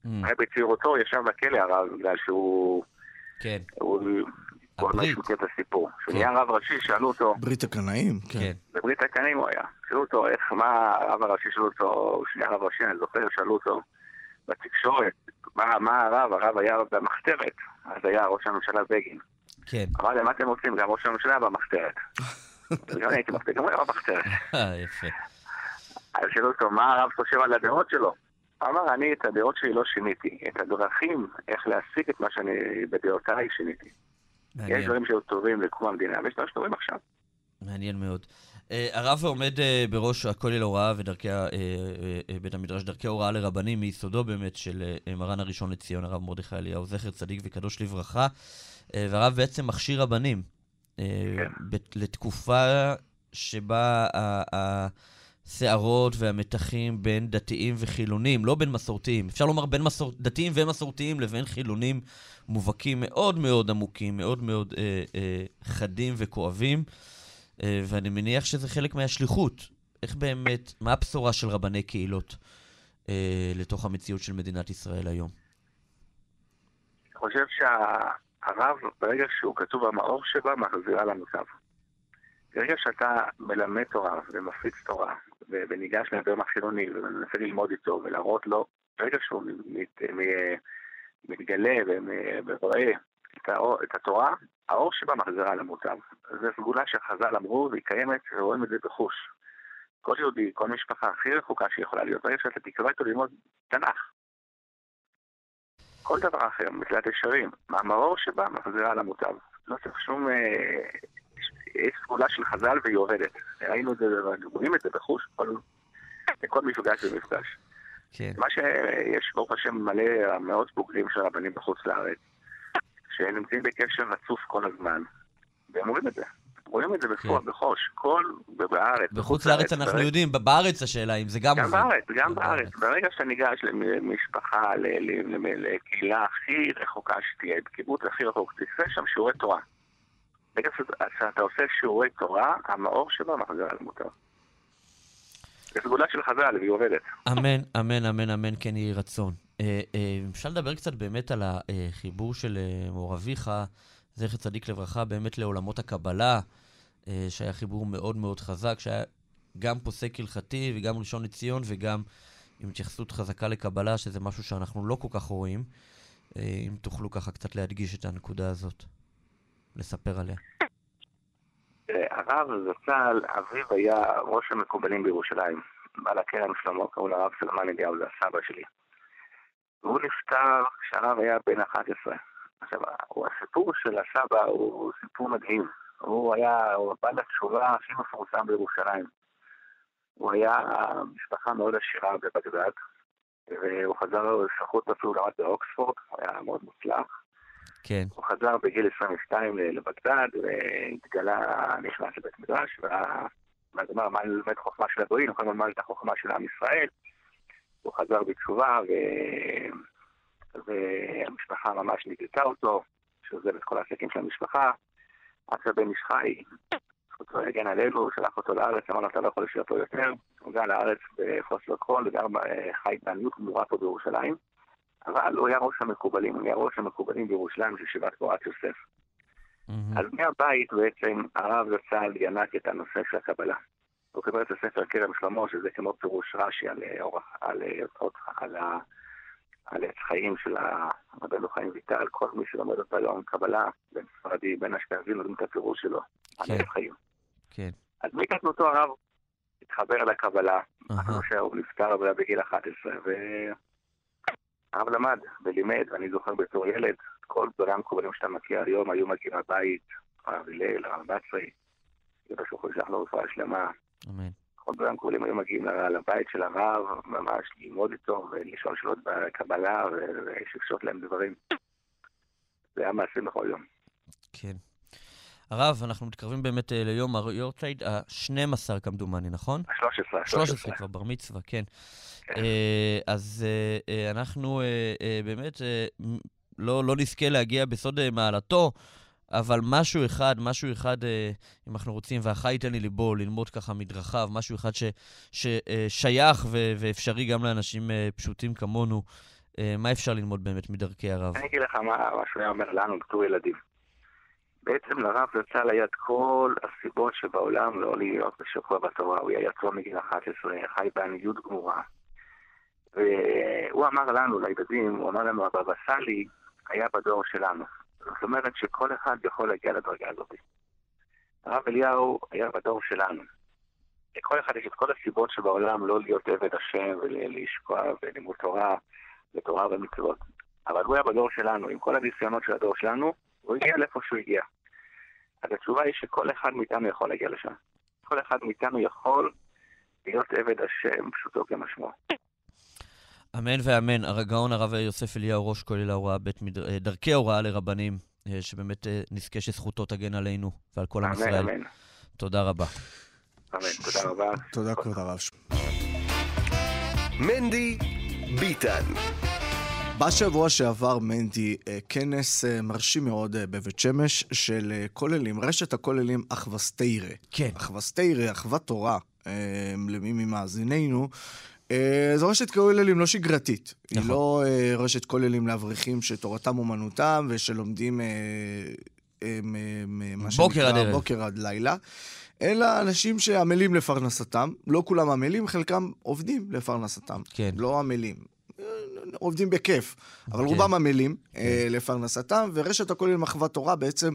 Mm. הרי בצעירותו ישב בכלא הרב בגלל שהוא... כן. הוא... כל מה שהוא את הסיפור. כשהוא כן. נהיה רב ראשי, שאלו אותו... ברית הקנאים, כן. כן. בברית הקנאים הוא היה. שאלו אותו איך, מה הרב הראשי שאלו אותו, כשהוא נהיה רב ראשי, אני זוכר, שאלו אותו, בתקשורת, מה, מה הרב, הרב היה במחתרת, אז היה ראש הממשלה בגין. כן. אמר מה אתם רוצים? גם ראש הממשלה במחתרת. גם הייתי מחתרת, גם הוא היה במחתרת. אה, יפה. אז שאלו אותו, מה הרב חושב על הדעות שלו? אמר, אני את הדעות שלי לא שיניתי, את הדרכים איך להשיג את מה שאני בדעותיי שיניתי. יש דברים שהיו טובים לקום המדינה, ויש דברים שטובים עכשיו. מעניין מאוד. אה, הרב עומד אה, בראש הכולל הוראה ודרכי, אה, בית המדרש, דרכי הוראה לרבנים, מיסודו באמת של מרן הראשון לציון, הרב מרדכי אליהו, זכר צדיק וקדוש לברכה, והרב בעצם מכשיר רבנים כן. לתקופה שבה הסערות והמתחים בין דתיים וחילונים, לא בין מסורתיים, אפשר לומר בין מסור... דתיים ומסורתיים לבין חילונים מובהקים מאוד מאוד עמוקים, מאוד מאוד אה, אה, חדים וכואבים. אה, ואני מניח שזה חלק מהשליחות. איך באמת, מה הבשורה של רבני קהילות אה, לתוך המציאות של מדינת ישראל היום? אני חושב שהרב, ברגע שהוא כתוב במאור שבה, מחזירה קו. ברגע שאתה מלמד תורה ומפיץ תורה, וניגש לאדם החילוני ומנסה ללמוד איתו ולהראות לו, ברגע שהוא מת, מתגלה ורואה את, האור, את התורה, האור שבה מחזירה למוטב. זו סגולה שחז"ל אמרו והיא קיימת ורואים את זה בחוש. כל יהודי, כל משפחה הכי רחוקה שיכולה להיות, ברגע שאתה תקרא איתו ללמוד תנ"ך. כל דבר אחר, מתלת ישרים, המאור שבה מחזירה למוטב. לא צריך שום... אה, יש סגולה של חז"ל והיא עובדת. ראינו את זה, רואים את זה בחוש כל, כל מפגש ומפגש. כן. מה שיש, ברוך השם, מלא מאות בוגרים של רבנים בחוץ לארץ, שנמצאים בקשר רצוף כל הזמן, והם אומרים את זה. רואים את זה בפועל, כן. בחוש, כל, בארץ. בחוץ לארץ אנחנו ברגע... יודעים, בארץ השאלה אם זה גם עובד. גם בארץ, גם בארץ. ברגע שאתה ניגש למשפחה, לקהילה הכי רחוקה שתהיה, בקיבוץ הכי רחוק, תעשה שם שיעורי תורה. ברגע שאתה עושה שיעורי תורה, המאור שלו מחזיר על מותר. זו סגולה של חז"ל, והיא עובדת. אמן, אמן, אמן, אמן, כן יהי רצון. אה, אה, אפשר לדבר קצת באמת על החיבור של אה, מור אביך, זכר צדיק לברכה, באמת לעולמות הקבלה, שהיה חיבור מאוד מאוד חזק, שהיה גם פוסק הלכתי וגם ראשון לציון וגם עם התייחסות חזקה לקבלה, שזה משהו שאנחנו לא כל כך רואים. אם תוכלו ככה קצת להדגיש את הנקודה הזאת, לספר עליה. הרב זצ"ל, אביו היה ראש המקובלים בירושלים. בעל הכרם שלמה, קראו לרב סלמן אליהו, זה הסבא שלי. והוא נפטר כשהרב היה בן 11. עכשיו, הסיפור של הסבא הוא סיפור מדהים. הוא היה, הוא בעל התשובה הכי מפורסם בירושלים. הוא היה משפחה מאוד עשירה בבגדד, והוא חזר לאזרחות אפילו למד באוקספורד, הוא היה מאוד מוצלח. כן. הוא חזר בגיל 22 לבגדד, והתגלה, נכנס לבית מדרש, ואז אמר, מה ללמד חוכמה של הגויים, כל ללמד את החוכמה של עם ישראל. הוא חזר בתשובה, ו... והמשפחה ממש נגלתה אותו, שעוזב את כל העסקים של המשפחה. עד שהבן איש חי, זכותו הגן עלינו, שלח אותו לארץ, אמר לו, אתה לא יכול להשאיר פה יותר. הוא גר לארץ בחוסר קול, וגר חי בעניות גמורה פה בירושלים. אבל הוא היה ראש המקובלים, הוא היה ראש המקובלים בירושלים של שיבת פורת יוסף. אז מהבית בעצם הרב זצ"ל ינק את הנושא של הקבלה. הוא קיבל את הספר כרם שלמה, שזה כמו פירוש רש"י על אורח, על, על, על, על עץ חיים של רבנו חיים ויטל, כל מי שלומד אותה היום קבלה, בין ספרדי, בין אשכנזי, לומדים את הפירוש שלו, כן. על עץ חיים. כן. אז מקטנותו הרב התחבר לקבלה, אחרי שהוא נפטר בגיל 11, הרב למד ולימד, ואני זוכר בתור ילד, כל דברי המקובלים שאתה מכיר היום היו מגיעים הבית, הרב הלל, הרב בצרי, ידע שהוא חושב לו רפואה שלמה. אמן. כל דברי המקובלים היו מגיעים לבית של הרב, ממש ללמוד איתו ולשאול שאלות בקבלה ולשפשוט להם דברים. זה היה מעשה בכל יום. כן. הרב, אנחנו מתקרבים באמת אה, ליום היורצייד ה-12 כמדומני, נכון? ה-13. ה-13 כבר, בר מצווה, כן. כן. אה, אז אה, אנחנו באמת לא, לא נזכה להגיע בסוד מעלתו, אבל משהו אחד, משהו אחד, אם אנחנו רוצים, והחי ייתן לי ליבו, ללמוד ככה מדרכיו, משהו אחד ש, ששייך ו, ואפשרי גם לאנשים פשוטים כמונו, מה אפשר ללמוד באמת מדרכי הרב? אני אגיד לך מה, מה שהוא היה אומר לנו בתור ילדים. בעצם לרב זצ"ל היה את כל הסיבות שבעולם לא להיות בשבוע בתורה. הוא היה יצור מגיל 11, חי בעניות גמורה. והוא אמר לנו, לילדים, הוא אמר לנו, הבבא סאלי היה בדור שלנו. זאת אומרת שכל אחד יכול להגיע לדרגה הזאת. הרב אליהו היה בדור שלנו. לכל אחד יש את כל הסיבות שבעולם לא להיות עבד השם ולשקוע בלימוד תורה ותורה ומצוות. אבל הוא היה בדור שלנו, עם כל הניסיונות של הדור שלנו, הוא הגיע לאיפה שהוא הגיע. אז התשובה היא שכל אחד מאיתנו יכול להגיע לשם. כל אחד מאיתנו יכול להיות עבד השם פשוטו כמשמעו. אמן ואמן. הגאון הרב יוסף אליהו, ראש כולל ההוראה, בית מד... אה, דרכי הוראה לרבנים, אה, שבאמת אה, נזכה שזכותו תגן עלינו ועל כל עם ישראל. אמן, אמן. תודה רבה. אמן, תודה רבה. תודה, כבוד הרב. מנדי ביטן בשבוע שעבר, מנדי, אה, כנס אה, מרשים מאוד אה, בבית שמש של כוללים, רשת הכוללים אחווסטיירה. כן. אחווסטיירה, אחוות תורה, למי ממאזינינו. זו רשת כוללים לא שגרתית. נכון. היא לא רשת כוללים לאברכים שתורתם אומנותם ושלומדים בוקר עד ערב. בוקר עד לילה. אלא אנשים שעמלים לפרנסתם. לא כולם עמלים, חלקם עובדים לפרנסתם. כן. לא עמלים. עובדים בכיף, אבל כן. רובם עמלים אה, לפרנסתם, ורשת הכוללים אחוות תורה בעצם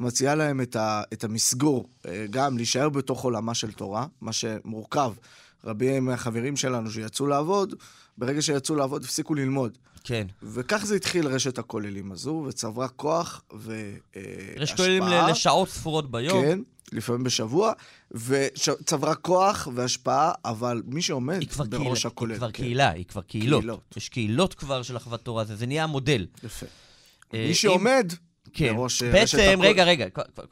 מציעה להם את, ה, את המסגור, אה, גם להישאר בתוך עולמה של תורה, מה שמורכב. רבים מהחברים שלנו שיצאו לעבוד, ברגע שיצאו לעבוד הפסיקו ללמוד. כן. וכך זה התחיל רשת הכוללים הזו, וצברה כוח והשפעה. יש כוללים לשעות ספורות ביום. כן, לפעמים בשבוע, וצברה כוח והשפעה, אבל מי שעומד בראש קהילה, הכולל... היא כבר כן, קהילה, היא כבר קהילות. קהילות. יש קהילות כבר של אחוות תורה, זה, זה נהיה המודל. יפה. אה, מי אם- שעומד כן. בראש אה, רשת בעצם, הכול- רגע, רגע.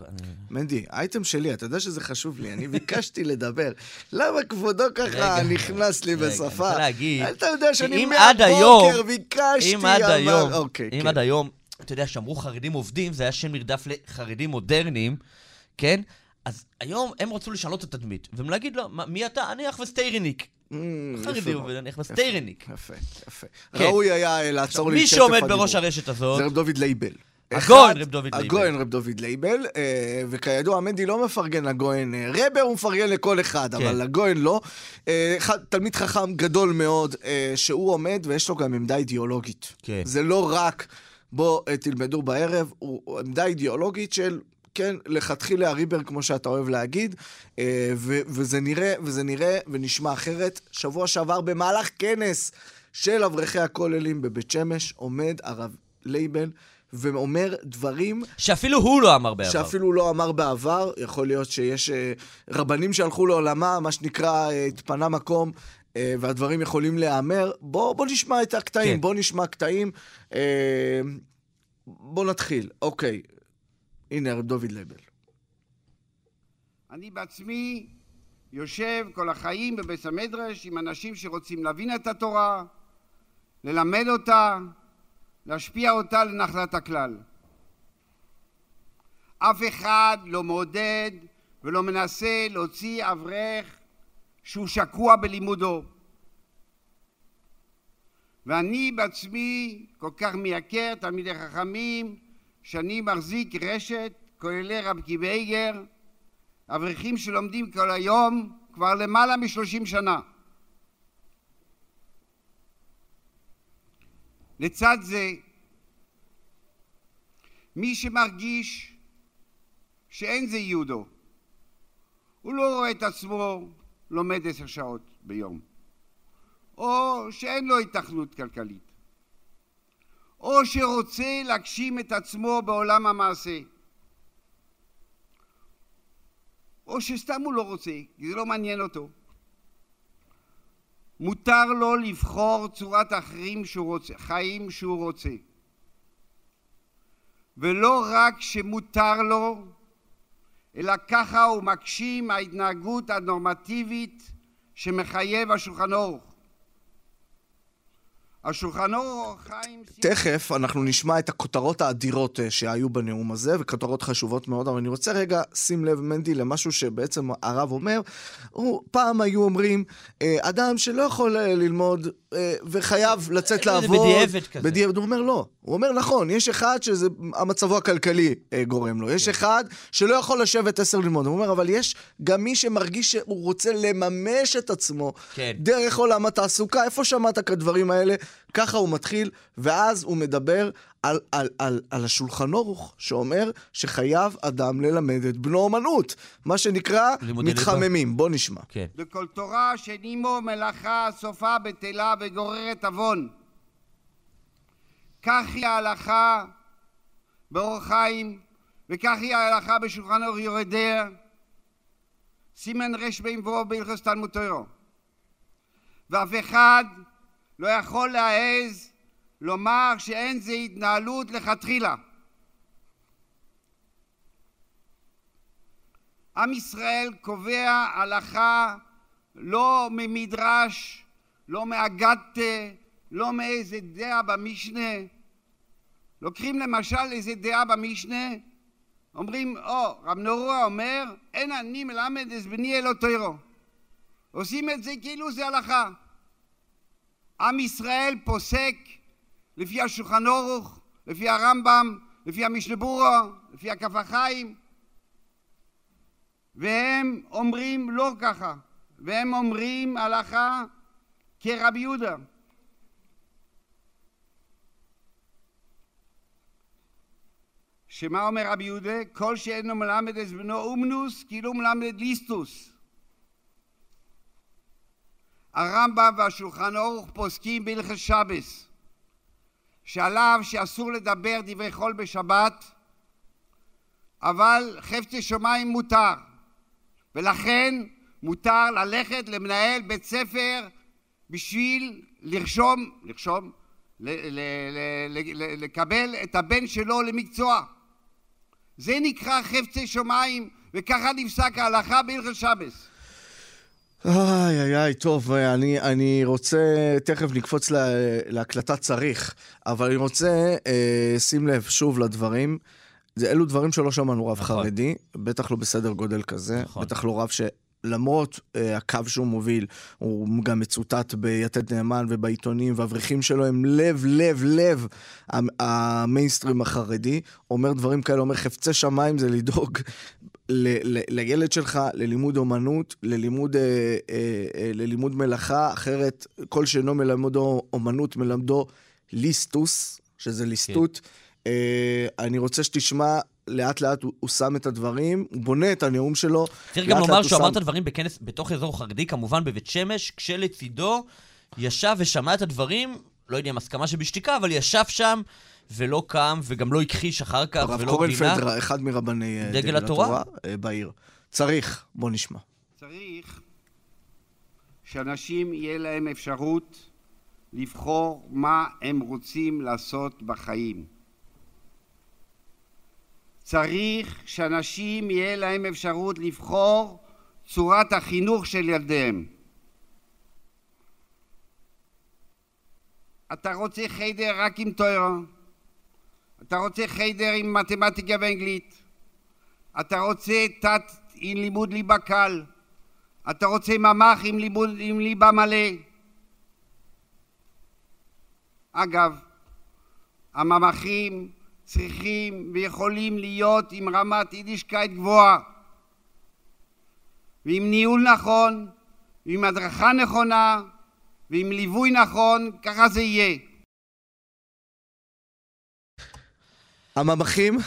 אני- מנדי, אייטם שלי, אתה יודע שזה חשוב לי, אני ביקשתי לדבר. למה כבודו ככה רגע, נכנס לי רגע, אני בשפה? רוצה להגיד, אתה יודע שאני מהבוקר ביקשתי, אם עד היום, אוקיי, אם כן. עד היום, אתה יודע, שאמרו חרדים עובדים, זה היה שם נרדף לחרדים מודרניים, כן? אז היום הם רצו לשנות את התדמית, והם להגיד לו, "מה, מי אתה? אני אחווה סטיירניק. Mm, חרדי עובד. אני אחווה סטיירניק. יפה, יפה. כן. ראוי היה אה, לעצור לי מי שעומד. בראש הרשת הזאת, זה דוד לייבל. הגויין רב דוד לייבל. הגויין רב דוד לייבל, אה, וכידוע, מנדי לא מפרגן לגויין אה, רבר, הוא מפרגן לכל אחד, כן. אבל לגויין לא. אה, תלמיד חכם גדול מאוד, אה, שהוא עומד ויש לו גם עמדה אידיאולוגית. כן. זה לא רק, בוא אה, תלמדו בערב, הוא עמדה אידיאולוגית של... כן, לכתחילה הריבר, כמו שאתה אוהב להגיד, אה, ו- וזה נראה, וזה נראה ונשמע אחרת. שבוע שעבר במהלך כנס של אברכי הכוללים בבית שמש, עומד הרב לייבל ואומר דברים שאפילו הוא לא אמר בעבר. שאפילו לא אמר בעבר. יכול להיות שיש אה, רבנים שהלכו לעולמה, מה שנקרא, אה, התפנה מקום. אה, והדברים יכולים להיאמר. בוא, בוא נשמע את הקטעים, כן. בוא נשמע קטעים. אה, בוא נתחיל. אוקיי, הנה הרב דוד לייבל. אני בעצמי יושב כל החיים בבית המדרש עם אנשים שרוצים להבין את התורה, ללמד אותה, להשפיע אותה לנחלת הכלל. אף אחד לא מעודד ולא מנסה להוציא אברך שהוא שקוע בלימודו. ואני בעצמי כל כך מייקר תלמידי חכמים שאני מחזיק רשת כוללי רב קיבייגר אברכים שלומדים כל היום כבר למעלה משלושים שנה. לצד זה, מי שמרגיש שאין זה ייעודו, הוא לא רואה את עצמו לומד עשר שעות ביום, או שאין לו התכנות כלכלית, או שרוצה להגשים את עצמו בעולם המעשה. או שסתם הוא לא רוצה, כי זה לא מעניין אותו. מותר לו לבחור צורת החיים שהוא רוצה, חיים שהוא רוצה. ולא רק שמותר לו, אלא ככה הוא מגשים ההתנהגות הנורמטיבית שמחייב השולחן ערוך. השולחן ערוך חיים... תכף אנחנו נשמע את הכותרות האדירות אה, שהיו בנאום הזה, וכותרות חשובות מאוד, אבל אני רוצה רגע, שים לב, מנדי, למשהו שבעצם הרב אומר. הוא, פעם היו אומרים, אה, אדם שלא יכול אה, ללמוד וחייב לצאת לעבוד... בדיעבד כזה. בדיעבד, הוא אומר לא. הוא אומר נכון, יש אחד שזה המצבו הכלכלי אה, גורם לו, כן. יש אחד שלא יכול לשבת עשר ללמוד. הוא אומר, אבל יש גם מי שמרגיש שהוא רוצה לממש את עצמו כן. דרך עולם התעסוקה. איפה שמעת כדברים האלה? ככה הוא מתחיל, ואז הוא מדבר על, על, על, על השולחן ערוך, שאומר שחייב אדם ללמד את בנו אומנות. מה שנקרא. מתחממים. בוא נשמע. כן. וכל תורה שנימו מלאכה סופה בטלה וגוררת עוון. כך היא ההלכה באור חיים, וכך היא ההלכה בשולחן אור יורדיה, סימן רב וו בהלכס תלמוד תוירו. ואף אחד לא יכול להעז לומר שאין זה התנהלות לכתחילה. עם ישראל קובע הלכה לא ממדרש, לא מאגדתה, לא מאיזה דעה במשנה. לוקחים למשל איזה דעה במשנה, אומרים, או, רב נורא אומר, אין אני מלמד את בני אלו תוירו. עושים את זה כאילו זה הלכה. עם ישראל פוסק לפי השולחן ערוך, לפי הרמב"ם, לפי המשנה לפי הכף החיים. והם אומרים לא ככה, והם אומרים הלכה כרבי יהודה. שמה אומר רבי יהודה? כל שאינו מלמד את בנו אומנוס, כאילו מלמד ליסטוס. הרמב"ם והשולחן אורך פוסקים בהלכת שבס, שעליו שאסור לדבר דברי חול בשבת, אבל חפצי שמיים מותר, ולכן מותר ללכת למנהל בית ספר בשביל לרשום, לרשום, לקבל את הבן שלו למקצוע. זה נקרא חפצי שמיים, וככה נפסק ההלכה בהלכת שבס. איי, איי, איי, טוב, אני, אני רוצה, תכף נקפוץ לה, להקלטה צריך, אבל אני רוצה, אה, שים לב שוב לדברים. זה, אלו דברים שלא שמענו רב נכון. חרדי, בטח לא בסדר גודל כזה, נכון. בטח לא רב שלמרות אה, הקו שהוא מוביל, הוא גם מצוטט ביתד נאמן ובעיתונים, והאברכים שלו הם לב, לב, לב המ- המיינסטרים החרדי. אומר דברים כאלה, אומר חפצי שמיים זה לדאוג ל- ל- לילד שלך ללימוד אומנות, ללימוד, אה, אה, אה, ללימוד מלאכה, אחרת כל שאינו מלמדו אומנות מלמדו ליסטוס, שזה ליסטות. אה, אני רוצה שתשמע, לאט לאט הוא, שם את הדברים, הוא בונה את הנאום שלו. צריך גם לומר הוא שהוא אמר את הדברים בכנס בתוך אזור חרדי, כמובן בבית שמש, כשלצידו ישב ושמע את הדברים, לא יודע אם הסכמה שבשתיקה, אבל ישב שם ולא קם וגם לא הכחיש אחר כך הרב ולא קורנפלד, גינה. אחד מרבני אה, דגל התורה? אה, בעיר. צריך, בוא נשמע. צריך שאנשים יהיה להם אפשרות לבחור מה הם רוצים לעשות בחיים. צריך שאנשים יהיה להם אפשרות לבחור צורת החינוך של ילדיהם. אתה רוצה חיידר רק עם תואר, אתה רוצה חיידר עם מתמטיקה ואנגלית, אתה רוצה תת עם לימוד ליבה קל, אתה רוצה ממ"ח עם, לימוד, עם ליבה מלא. אגב, הממ"חים צריכים ויכולים להיות עם רמת יידישקייט גבוהה ועם ניהול נכון ועם הדרכה נכונה ועם ליווי נכון, ככה זה יהיה. הממ"חים,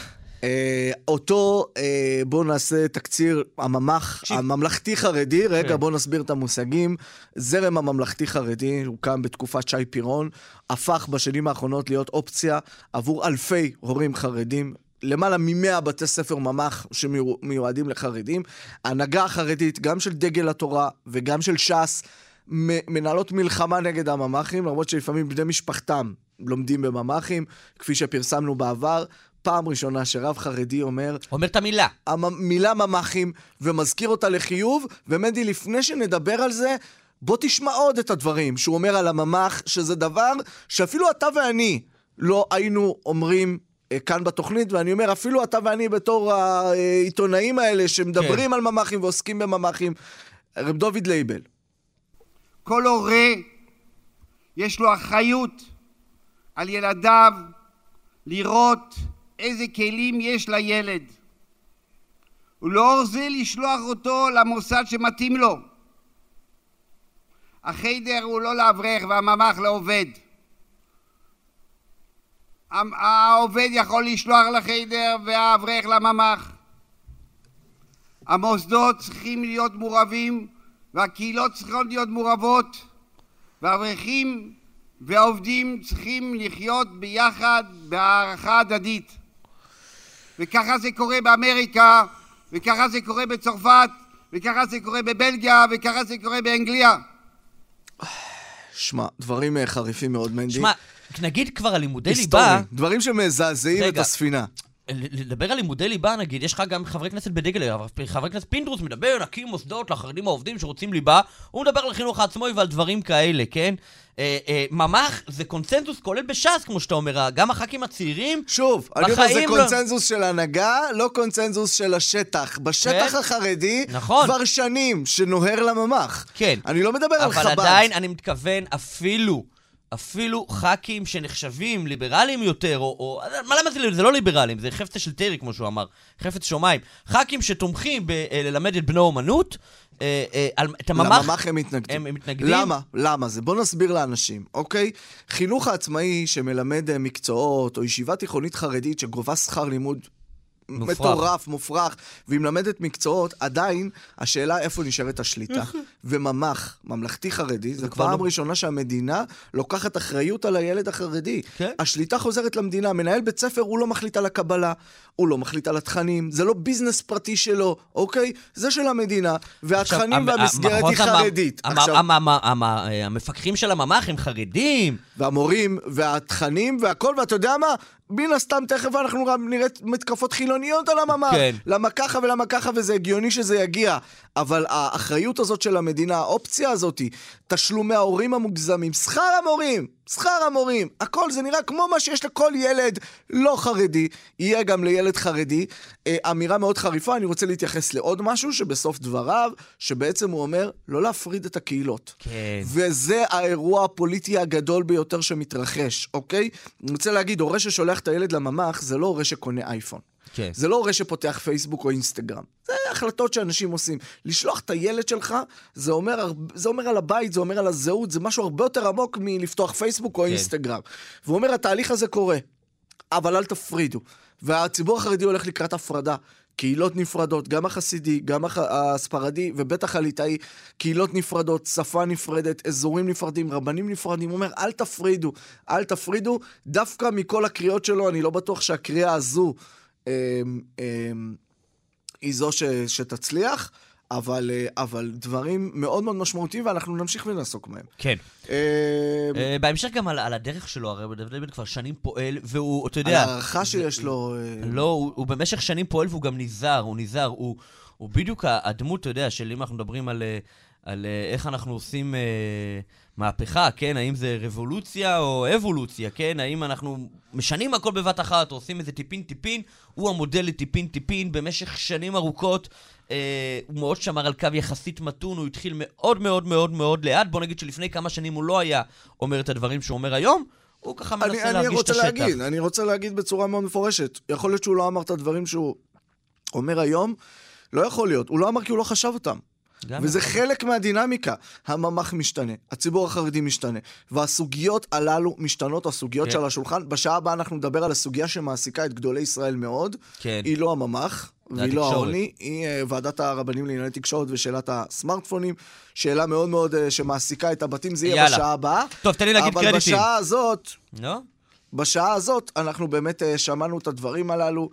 אה, אותו, אה, בואו נעשה תקציר, הממ"ח, תקשיב. הממלכתי-חרדי, רגע, כן. בואו נסביר את המושגים. זרם הממלכתי-חרדי הוקם בתקופת שי פירון, הפך בשנים האחרונות להיות אופציה עבור אלפי הורים חרדים. למעלה מ-100 בתי ספר ממ"ח שמיועדים לחרדים. ההנהגה החרדית, גם של דגל התורה וגם של ש"ס, מנהלות מלחמה נגד הממ"חים, למרות שלפעמים בני משפחתם לומדים בממ"חים, כפי שפרסמנו בעבר. פעם ראשונה שרב חרדי אומר, אומר את המילה. המילה ממ"חים, ומזכיר אותה לחיוב, ומנדי, לפני שנדבר על זה, בוא תשמע עוד את הדברים שהוא אומר על הממ"ח, שזה דבר שאפילו אתה ואני לא היינו אומרים אה, כאן בתוכנית, ואני אומר, אפילו אתה ואני בתור העיתונאים האלה שמדברים כן. על ממ"חים ועוסקים בממ"חים. רב דוד לייבל. כל הורה יש לו אחריות על ילדיו לראות איזה כלים יש לילד ולאור זה לשלוח אותו למוסד שמתאים לו. החיידר הוא לא לאברך והממ"ח לעובד. המ- העובד יכול לשלוח לחיידר והאברך לממ"ח. המוסדות צריכים להיות מעורבים והקהילות צריכות להיות מעורבות והאברכים והעובדים צריכים לחיות ביחד בהערכה הדדית וככה זה קורה באמריקה וככה זה קורה בצרפת וככה זה קורה בבלגיה וככה זה קורה באנגליה שמע, דברים אה, חריפים מאוד, מנדי. שמע, נגיד כבר על לימודי. ליבה, דברים שמזעזעים את רגע. הספינה. לדבר על לימודי ליבה, נגיד, יש לך גם חברי כנסת בדגל, אבל חבר הכנסת פינדרוס מדבר, נקים מוסדות לחרדים העובדים שרוצים ליבה, הוא מדבר על החינוך העצמאי ועל דברים כאלה, כן? אה, אה, ממ"ח זה קונצנזוס כולל בש"ס, כמו שאתה אומר, גם הח"כים הצעירים, שוב, אני אומר, זה לא- קונצנזוס של הנהגה, לא קונצנזוס של השטח. בשטח כן. החרדי, נכון. כבר שנים שנוהר לממ"ח. כן. אני לא מדבר על אבל חב"ד. עדיין, אני מתכוון, אפילו אפילו ח"כים שנחשבים ליברליים יותר, או... או מה למה זה, זה לא ליברליים, זה חפצה של טרי, כמו שהוא אמר, חפץ שומיים. ח"כים שתומכים בללמד את בני אומנות, אה, אה, על, את הממ"ח... לממ"ח הם מתנגדים. הם, הם מתנגדים. למה? למה זה? בוא נסביר לאנשים, אוקיי? חינוך העצמאי שמלמד אה, מקצועות, או ישיבה תיכונית חרדית שגובה שכר לימוד מופרך. מטורף, מופרך, והיא מלמדת מקצועות, עדיין השאלה איפה נשארת השליטה. וממ"ח, ממלכתי חרדי, זו פעם לא- ראשונה שהמדינה לוקחת אחריות על הילד החרדי. כן. השליטה חוזרת למדינה, מנהל בית ספר הוא לא מחליט על הקבלה, הוא לא מחליט על התכנים, זה לא ביזנס פרטי שלו, אוקיי? זה של המדינה, והתכנים עכשיו, המ- והמסגרת היא המ- חרדית. המ- עכשיו, המ- המ- המ- המפקחים של הממ"ח הם חרדים. והמורים, והתכנים, והכל, ואתה יודע מה? מן הסתם תכף אנחנו גם נראה מתקפות חילוניות על הממ"ח. כן. למה ככה ולמה ככה, וזה הגיוני שזה יגיע. אבל האחריות הזאת של המדינה, האופציה הזאת, תשלומי ההורים המוגזמים, שכר המורים, שכר המורים, הכל זה נראה כמו מה שיש לכל ילד לא חרדי, יהיה גם לילד חרדי. אה, אמירה מאוד חריפה, אני רוצה להתייחס לעוד משהו שבסוף דבריו, שבעצם הוא אומר, לא להפריד את הקהילות. כן. וזה האירוע הפוליטי הגדול ביותר שמתרחש, אוקיי? אני רוצה להגיד, הורה ששולח את הילד לממ"ח, זה לא הורה שקונה אייפון. כן. זה לא הורה שפותח פייסבוק או אינסטגרם. זה החלטות שאנשים עושים. לשלוח את הילד שלך, זה אומר, זה אומר על הבית, זה אומר על הזהות, זה משהו הרבה יותר עמוק מלפתוח פייסבוק או כן. אינסטגרם. והוא אומר, התהליך הזה קורה, אבל אל תפרידו. והציבור החרדי הולך לקראת הפרדה. קהילות נפרדות, גם החסידי, גם הח... הספרדי, ובטח הליטאי, קהילות נפרדות, שפה נפרדת, אזורים נפרדים, רבנים נפרדים. הוא אומר, אל תפרידו, אל תפרידו. דווקא מכל הקריאות שלו, אני לא בטוח שהקריאה הזו היא זו ש... שתצליח, אבל, אה, אבל דברים מאוד מאוד משמעותיים, ואנחנו נמשיך ונעסוק בהם. כן. אמ, אה, בהמשך גם על, על הדרך שלו, הרי דוד לייבל כבר שנים פועל, והוא, אתה על יודע... ההערכה שיש לו... אה, לא, הוא, הוא במשך שנים פועל והוא גם נזהר, הוא נזהר, הוא, הוא בדיוק הדמות, אתה יודע, של אם אנחנו מדברים על, על איך אנחנו עושים מהפכה, כן? האם זה רבולוציה או אבולוציה, כן? האם אנחנו משנים הכל בבת אחת או עושים איזה טיפין-טיפין? הוא המודל לטיפין-טיפין במשך שנים ארוכות. אה, הוא מאוד שמר על קו יחסית מתון, הוא התחיל מאוד מאוד מאוד מאוד לאט. בוא נגיד שלפני כמה שנים הוא לא היה אומר את הדברים שהוא אומר היום. הוא ככה אני, מנסה אני להרגיש את רוצה השטח. להגיד, אני רוצה להגיד בצורה מאוד מפורשת. יכול להיות שהוא לא אמר את הדברים שהוא אומר היום, לא יכול להיות. הוא לא אמר כי הוא לא חשב אותם. וזה יכול. חלק מהדינמיקה. הממ"ח משתנה, הציבור החרדי משתנה, והסוגיות הללו משתנות, הסוגיות כן. שעל השולחן. בשעה הבאה אנחנו נדבר על הסוגיה שמעסיקה את גדולי ישראל מאוד. כן. היא לא הממ"ח, והיא לא. העוני, היא אה, ועדת הרבנים לענייני תקשורת ושאלת הסמארטפונים. שאלה מאוד מאוד אה, שמעסיקה את הבתים, זה יהיה יאללה. בשעה הבאה. טוב, תן לי להגיד אבל קרדיטים. בשעה הזאת... לא? בשעה הזאת אנחנו באמת אה, שמענו את הדברים הללו.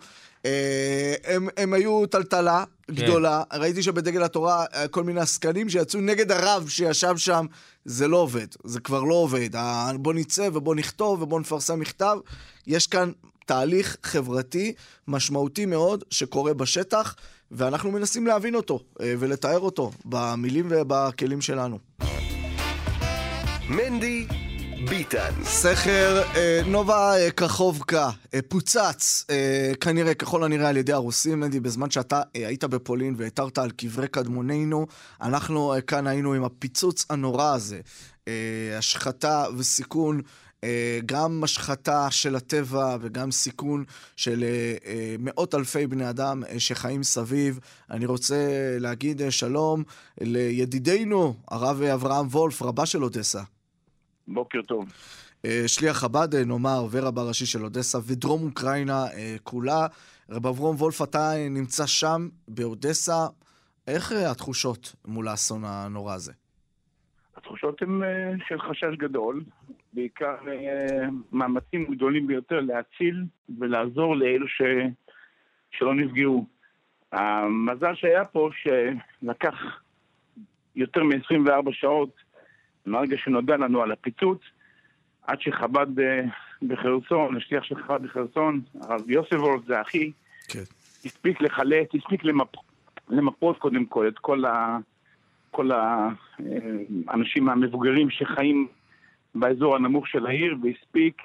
הם, הם היו טלטלה גדולה. ראיתי שבדגל התורה אה, כל מיני עסקנים שיצאו נגד הרב שישב שם. זה לא עובד, זה כבר לא עובד. בוא נצא ובוא נכתוב ובוא נפרסם מכתב. יש כאן תהליך חברתי משמעותי מאוד שקורה בשטח, ואנחנו מנסים להבין אותו אה, ולתאר אותו במילים ובכלים שלנו. מנדי ביטן. סכר אה, נובה אה, קרחובקה אה, פוצץ, אה, כנראה, ככל הנראה על ידי הרוסים, מנדי, בזמן שאתה אה, היית בפולין והתרת על קברי קדמוננו, אנחנו אה, כאן היינו עם הפיצוץ הנורא הזה. אה, השחתה וסיכון, אה, גם השחתה של הטבע וגם סיכון של אה, אה, מאות אלפי בני אדם שחיים סביב. אני רוצה להגיד שלום לידידנו, הרב אברהם וולף, רבה של אודסה. בוקר טוב. אה, שליח חב"ד, אה, נאמר, ורב הראשי של אודסה ודרום אוקראינה אה, כולה. רב אברום וולף, אתה נמצא שם, באודסה. איך התחושות מול האסון הנורא הזה? התחושות הן של חשש גדול, בעיקר מאמצים גדולים ביותר להציל ולעזור לאלו ש... שלא נפגעו. המזל שהיה פה שלקח יותר מ-24 שעות מהרגע שנודע לנו על הפיצוץ, עד שחב"ד אה, בחרסון, השליח של חב"ד בחרסון, הרב יוספורד, זה אחי, כן. הספיק לחלט, הספיק למפ... למפות קודם כל את כל, ה... כל האנשים המבוגרים שחיים באזור הנמוך של העיר, והספיק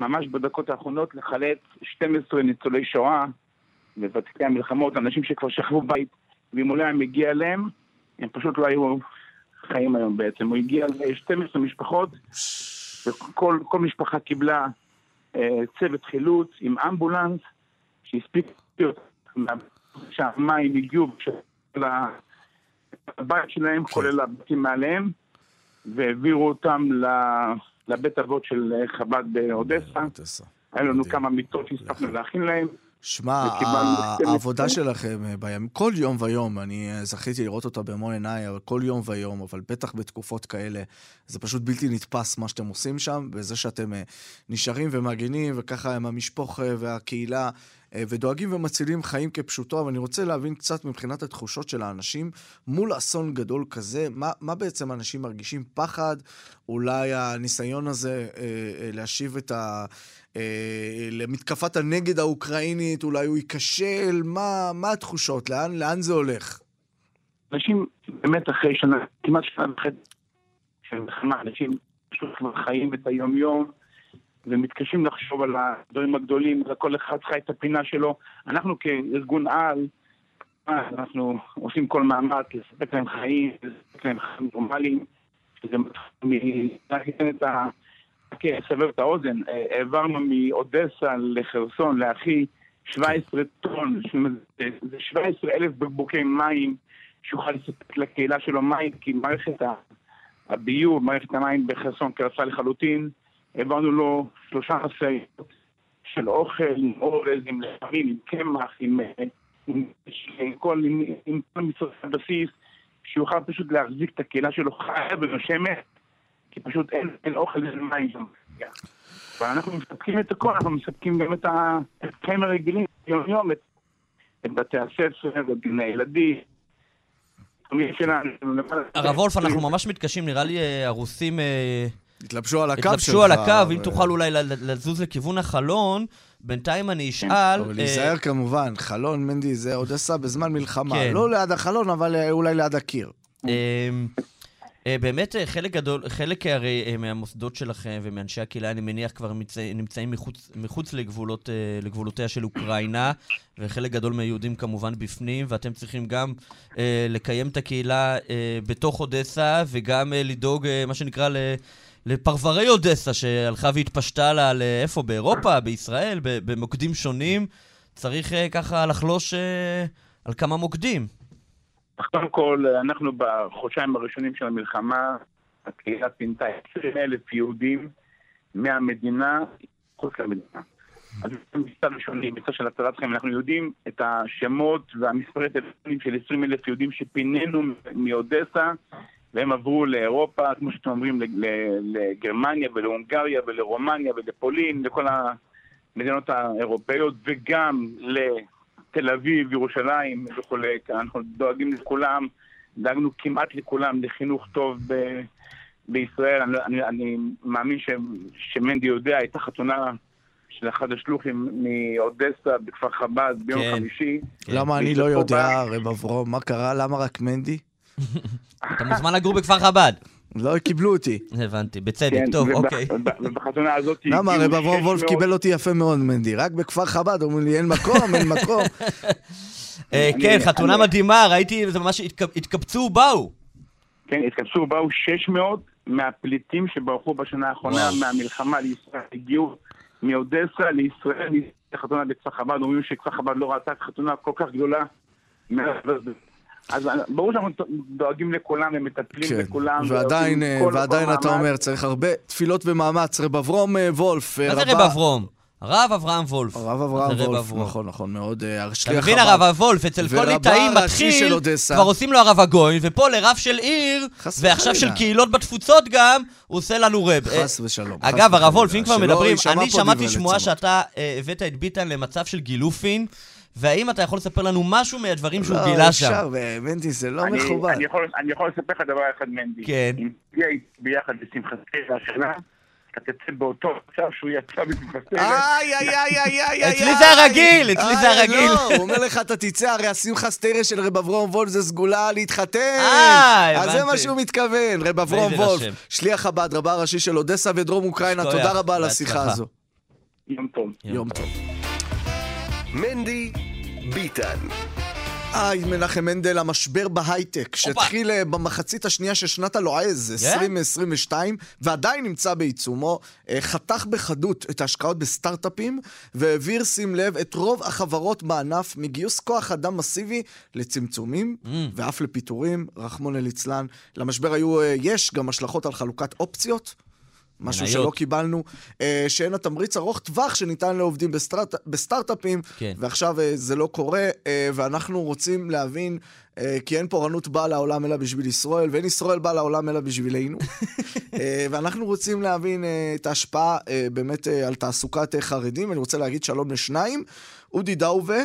ממש בדקות האחרונות לחלט 12 ניצולי שואה וותיקי המלחמות, אנשים שכבר שכבו בית, ואם לא היה מגיע אליהם, הם פשוט לא היו חיים היום בעצם. הוא הגיע ל-12 משפחות וכל כל משפחה קיבלה אה, צוות חילוץ עם אמבולנס שהספיק שהמים הגיעו לבית שלהם, כן. כולל הבתים מעליהם, והעבירו אותם ל- לבית אבות של חב"ד באודסה. אודסה. היה לנו. כמה מיטות שהספקנו להכין להם. שמע, וקיבלנו ה- 12. העבודה שלכם אה, בימים, כל יום ויום, אני אה, זכיתי לראות אותה במו עיניי, אבל כל יום ויום, אבל בטח בתקופות כאלה, זה פשוט בלתי נתפס מה שאתם עושים שם, וזה שאתם אה, נשארים ומגינים, וככה עם המשפוך והקהילה, ודואגים ומצילים חיים כפשוטו, אבל אני רוצה להבין קצת מבחינת התחושות של האנשים, מול אסון גדול כזה, מה, מה בעצם אנשים מרגישים? פחד? אולי הניסיון הזה אה, אה, להשיב את ה... אה, למתקפת הנגד האוקראינית, אולי הוא ייכשל? מה, מה התחושות? לאן, לאן זה הולך? אנשים באמת אחרי שנה, כמעט שנה וחצי של מלחמה, אנשים פשוט כבר חיים את היום-יום ומתקשים לחשוב על הדברים הגדולים, כל אחד חי את הפינה שלו. אנחנו כארגון על, אנחנו עושים כל מאמץ לספק להם חיים, לספק להם חיים נורמליים, שזה מתחיל את ה... רק אסבר את האוזן, אה, העברנו מאודסה לחרסון, לאחי, 17 טון, שזה- זה 17 אלף בקבוקי מים שיוכל לספק לקהילה שלו מים, כי מערכת הביוב, מערכת המים בחרסון קרסה לחלוטין. העברנו לו שלושה משאיות של אוכל, עם אורז, עם לחמים, עם קמח, עם, אה, עם, עם כל, עם, עם כל מצרכי הבסיס, שיוכל פשוט להחזיק את הקהילה שלו חיה ונושמת, כי פשוט אין, אין אוכל ואין מים שם. ואנחנו מספקים את הכל, אנחנו מספקים גם את החיים הרגילים, יום-יום, את, את בתי הספר, את גני הילדים. הרב וולף, אנחנו ממש מתקשים, נראה לי אה, הרוסים אה, התלבשו על הקו שלך. התלבשו על הקו, ו- אם תוכל אולי לזוז לכיוון החלון, בינתיים אני אשאל... אבל אה, להיזהר כמובן, חלון, מנדי, זה אודסה בזמן מלחמה. כן. לא ליד החלון, אבל אה, אולי ליד הקיר. אה, באמת חלק גדול, חלק הרי מהמוסדות שלכם ומאנשי הקהילה, אני מניח, כבר נמצא, נמצאים מחוץ, מחוץ לגבולות, לגבולותיה של אוקראינה, וחלק גדול מהיהודים כמובן בפנים, ואתם צריכים גם אה, לקיים את הקהילה אה, בתוך אודסה, וגם אה, לדאוג, אה, מה שנקרא, ל... לפרברי אודסה, שהלכה והתפשטה לה לאיפה? באירופה, בישראל, במוקדים שונים. צריך אה, ככה לחלוש אה, על כמה מוקדים. קודם כל, אנחנו בחודשיים הראשונים של המלחמה, הקהילה פינתה 20 אלף יהודים מהמדינה, חוץ למדינה. אז מבצע ראשוני, מבצע של הצלת חיים, אנחנו יודעים את השמות והמספרי טלפונים של 20 אלף יהודים שפינינו מאודסה, והם עברו לאירופה, כמו שאתם אומרים, לגרמניה ולהונגריה ולרומניה ולפולין, לכל המדינות האירופאיות, וגם לתל אביב, ירושלים וכולי. אנחנו דואגים לכולם, דאגנו כמעט לכולם לחינוך טוב ב- בישראל. אני, אני, אני מאמין ש, שמנדי יודע, הייתה חתונה של אחד השלוחים מאודסה בכפר חב"ד ביום כן. חמישי. למה אני לא יודע, רב אברום, מה קרה? למה רק מנדי? אתה מוזמן לגור בכפר חב"ד. לא קיבלו אותי. הבנתי, בצדק, כן, טוב, וב- אוקיי. וב- ובחתונה הזאת למה? אברום 600 וולף קיבל אותי יפה מאוד, מנדי. רק בכפר חב"ד אומרים לי, אין מקום, אין מקום. אה, כן, חתונה מדהימה, ראיתי, זה ממש התק- התקבצו, באו. כן, התכנסו, באו 600 מהפליטים שברחו בשנה האחרונה מהמלחמה לישראל, הגיעו מאודסה לישראל, לחתונה בכפר חב"ד, אומרים שכפר חב"ד לא ראתה חתונה כל כך גדולה. אז ברור שאנחנו דואגים לכולם ומטפלים כן, בכולם. ועדיין, אה, ועדיין אתה. אומר, צריך הרבה תפילות ומאמץ. רב אברום אה, וולף, אה, מה זה רבה- רב אברום? הרב אברהם וולף. הרב אברהם וולף. נכון, נכון מאוד. אה, אתה מבין, חב"ד. הרב וולף, אצל כל ליטאי מתחיל. כבר עושים לו הרב הגויין, ופה לרב של עיר, ועכשיו של. קהילות בתפוצות גם, הוא עושה לנו רב. חס ושלום. אגב, הרב. וולף, אם כבר מדברים, אני שמעתי שמועה. שאתה אה, הבאת את ביטן למצב של גילופין, והאם אתה יכול לספר לנו משהו מהדברים שהוא לא, גילה שם? אפשר, מנדי, זה לא מכובד. אני יכול- לספר לך דבר אחד, מנדי. כן. אם תהיה ביחד בשמחתי השנה, אתה תצא באותו מצב שהוא יצא בשמחתי. איי, איי, איי, איי, איי, איי. אצלי זה הרגיל, אצלי זה איי, הרגיל. לא, הוא אומר לך, אתה תצא, הרי השמחה סטיירה של רב אברום וולף זה סגולה להתחתן. אה, אז זה מה הבנתי. שהוא מתכוון, רב אברום וולף. שליח חב"ד, רבה הראשי של אודסה ודרום אוקראינה, תודה רבה על השיחה. הזו. יום טוב. יום טוב. מנדי ביטן. היי, מנחם מנדל, המשבר בהייטק, שהתחיל אה, במחצית השנייה של שנת הלועז, 2022, ועדיין נמצא בעיצומו, אה, חתך בחדות את ההשקעות בסטארט-אפים, והעביר, שים לב, את רוב החברות בענף מגיוס כוח אדם מסיבי לצמצומים, Mm. ואף לפיטורים, רחמון ליצלן. למשבר היו, אה, יש גם השלכות על חלוקת אופציות. משהו מניות. שלא קיבלנו, אה, שאין התמריץ ארוך טווח שניתן לעובדים בסטארט, בסטארט-אפים, כן. ועכשיו אה, זה לא קורה, אה, ואנחנו רוצים להבין, אה, כי אין פורענות באה לעולם אלא בשביל ישראל, ואין ישראל באה לעולם אלא בשבילנו. אה, ואנחנו רוצים להבין אה, את ההשפעה אה, באמת אה, על תעסוקת אה, חרדים. אני רוצה להגיד שלום לשניים. אודי דאובה,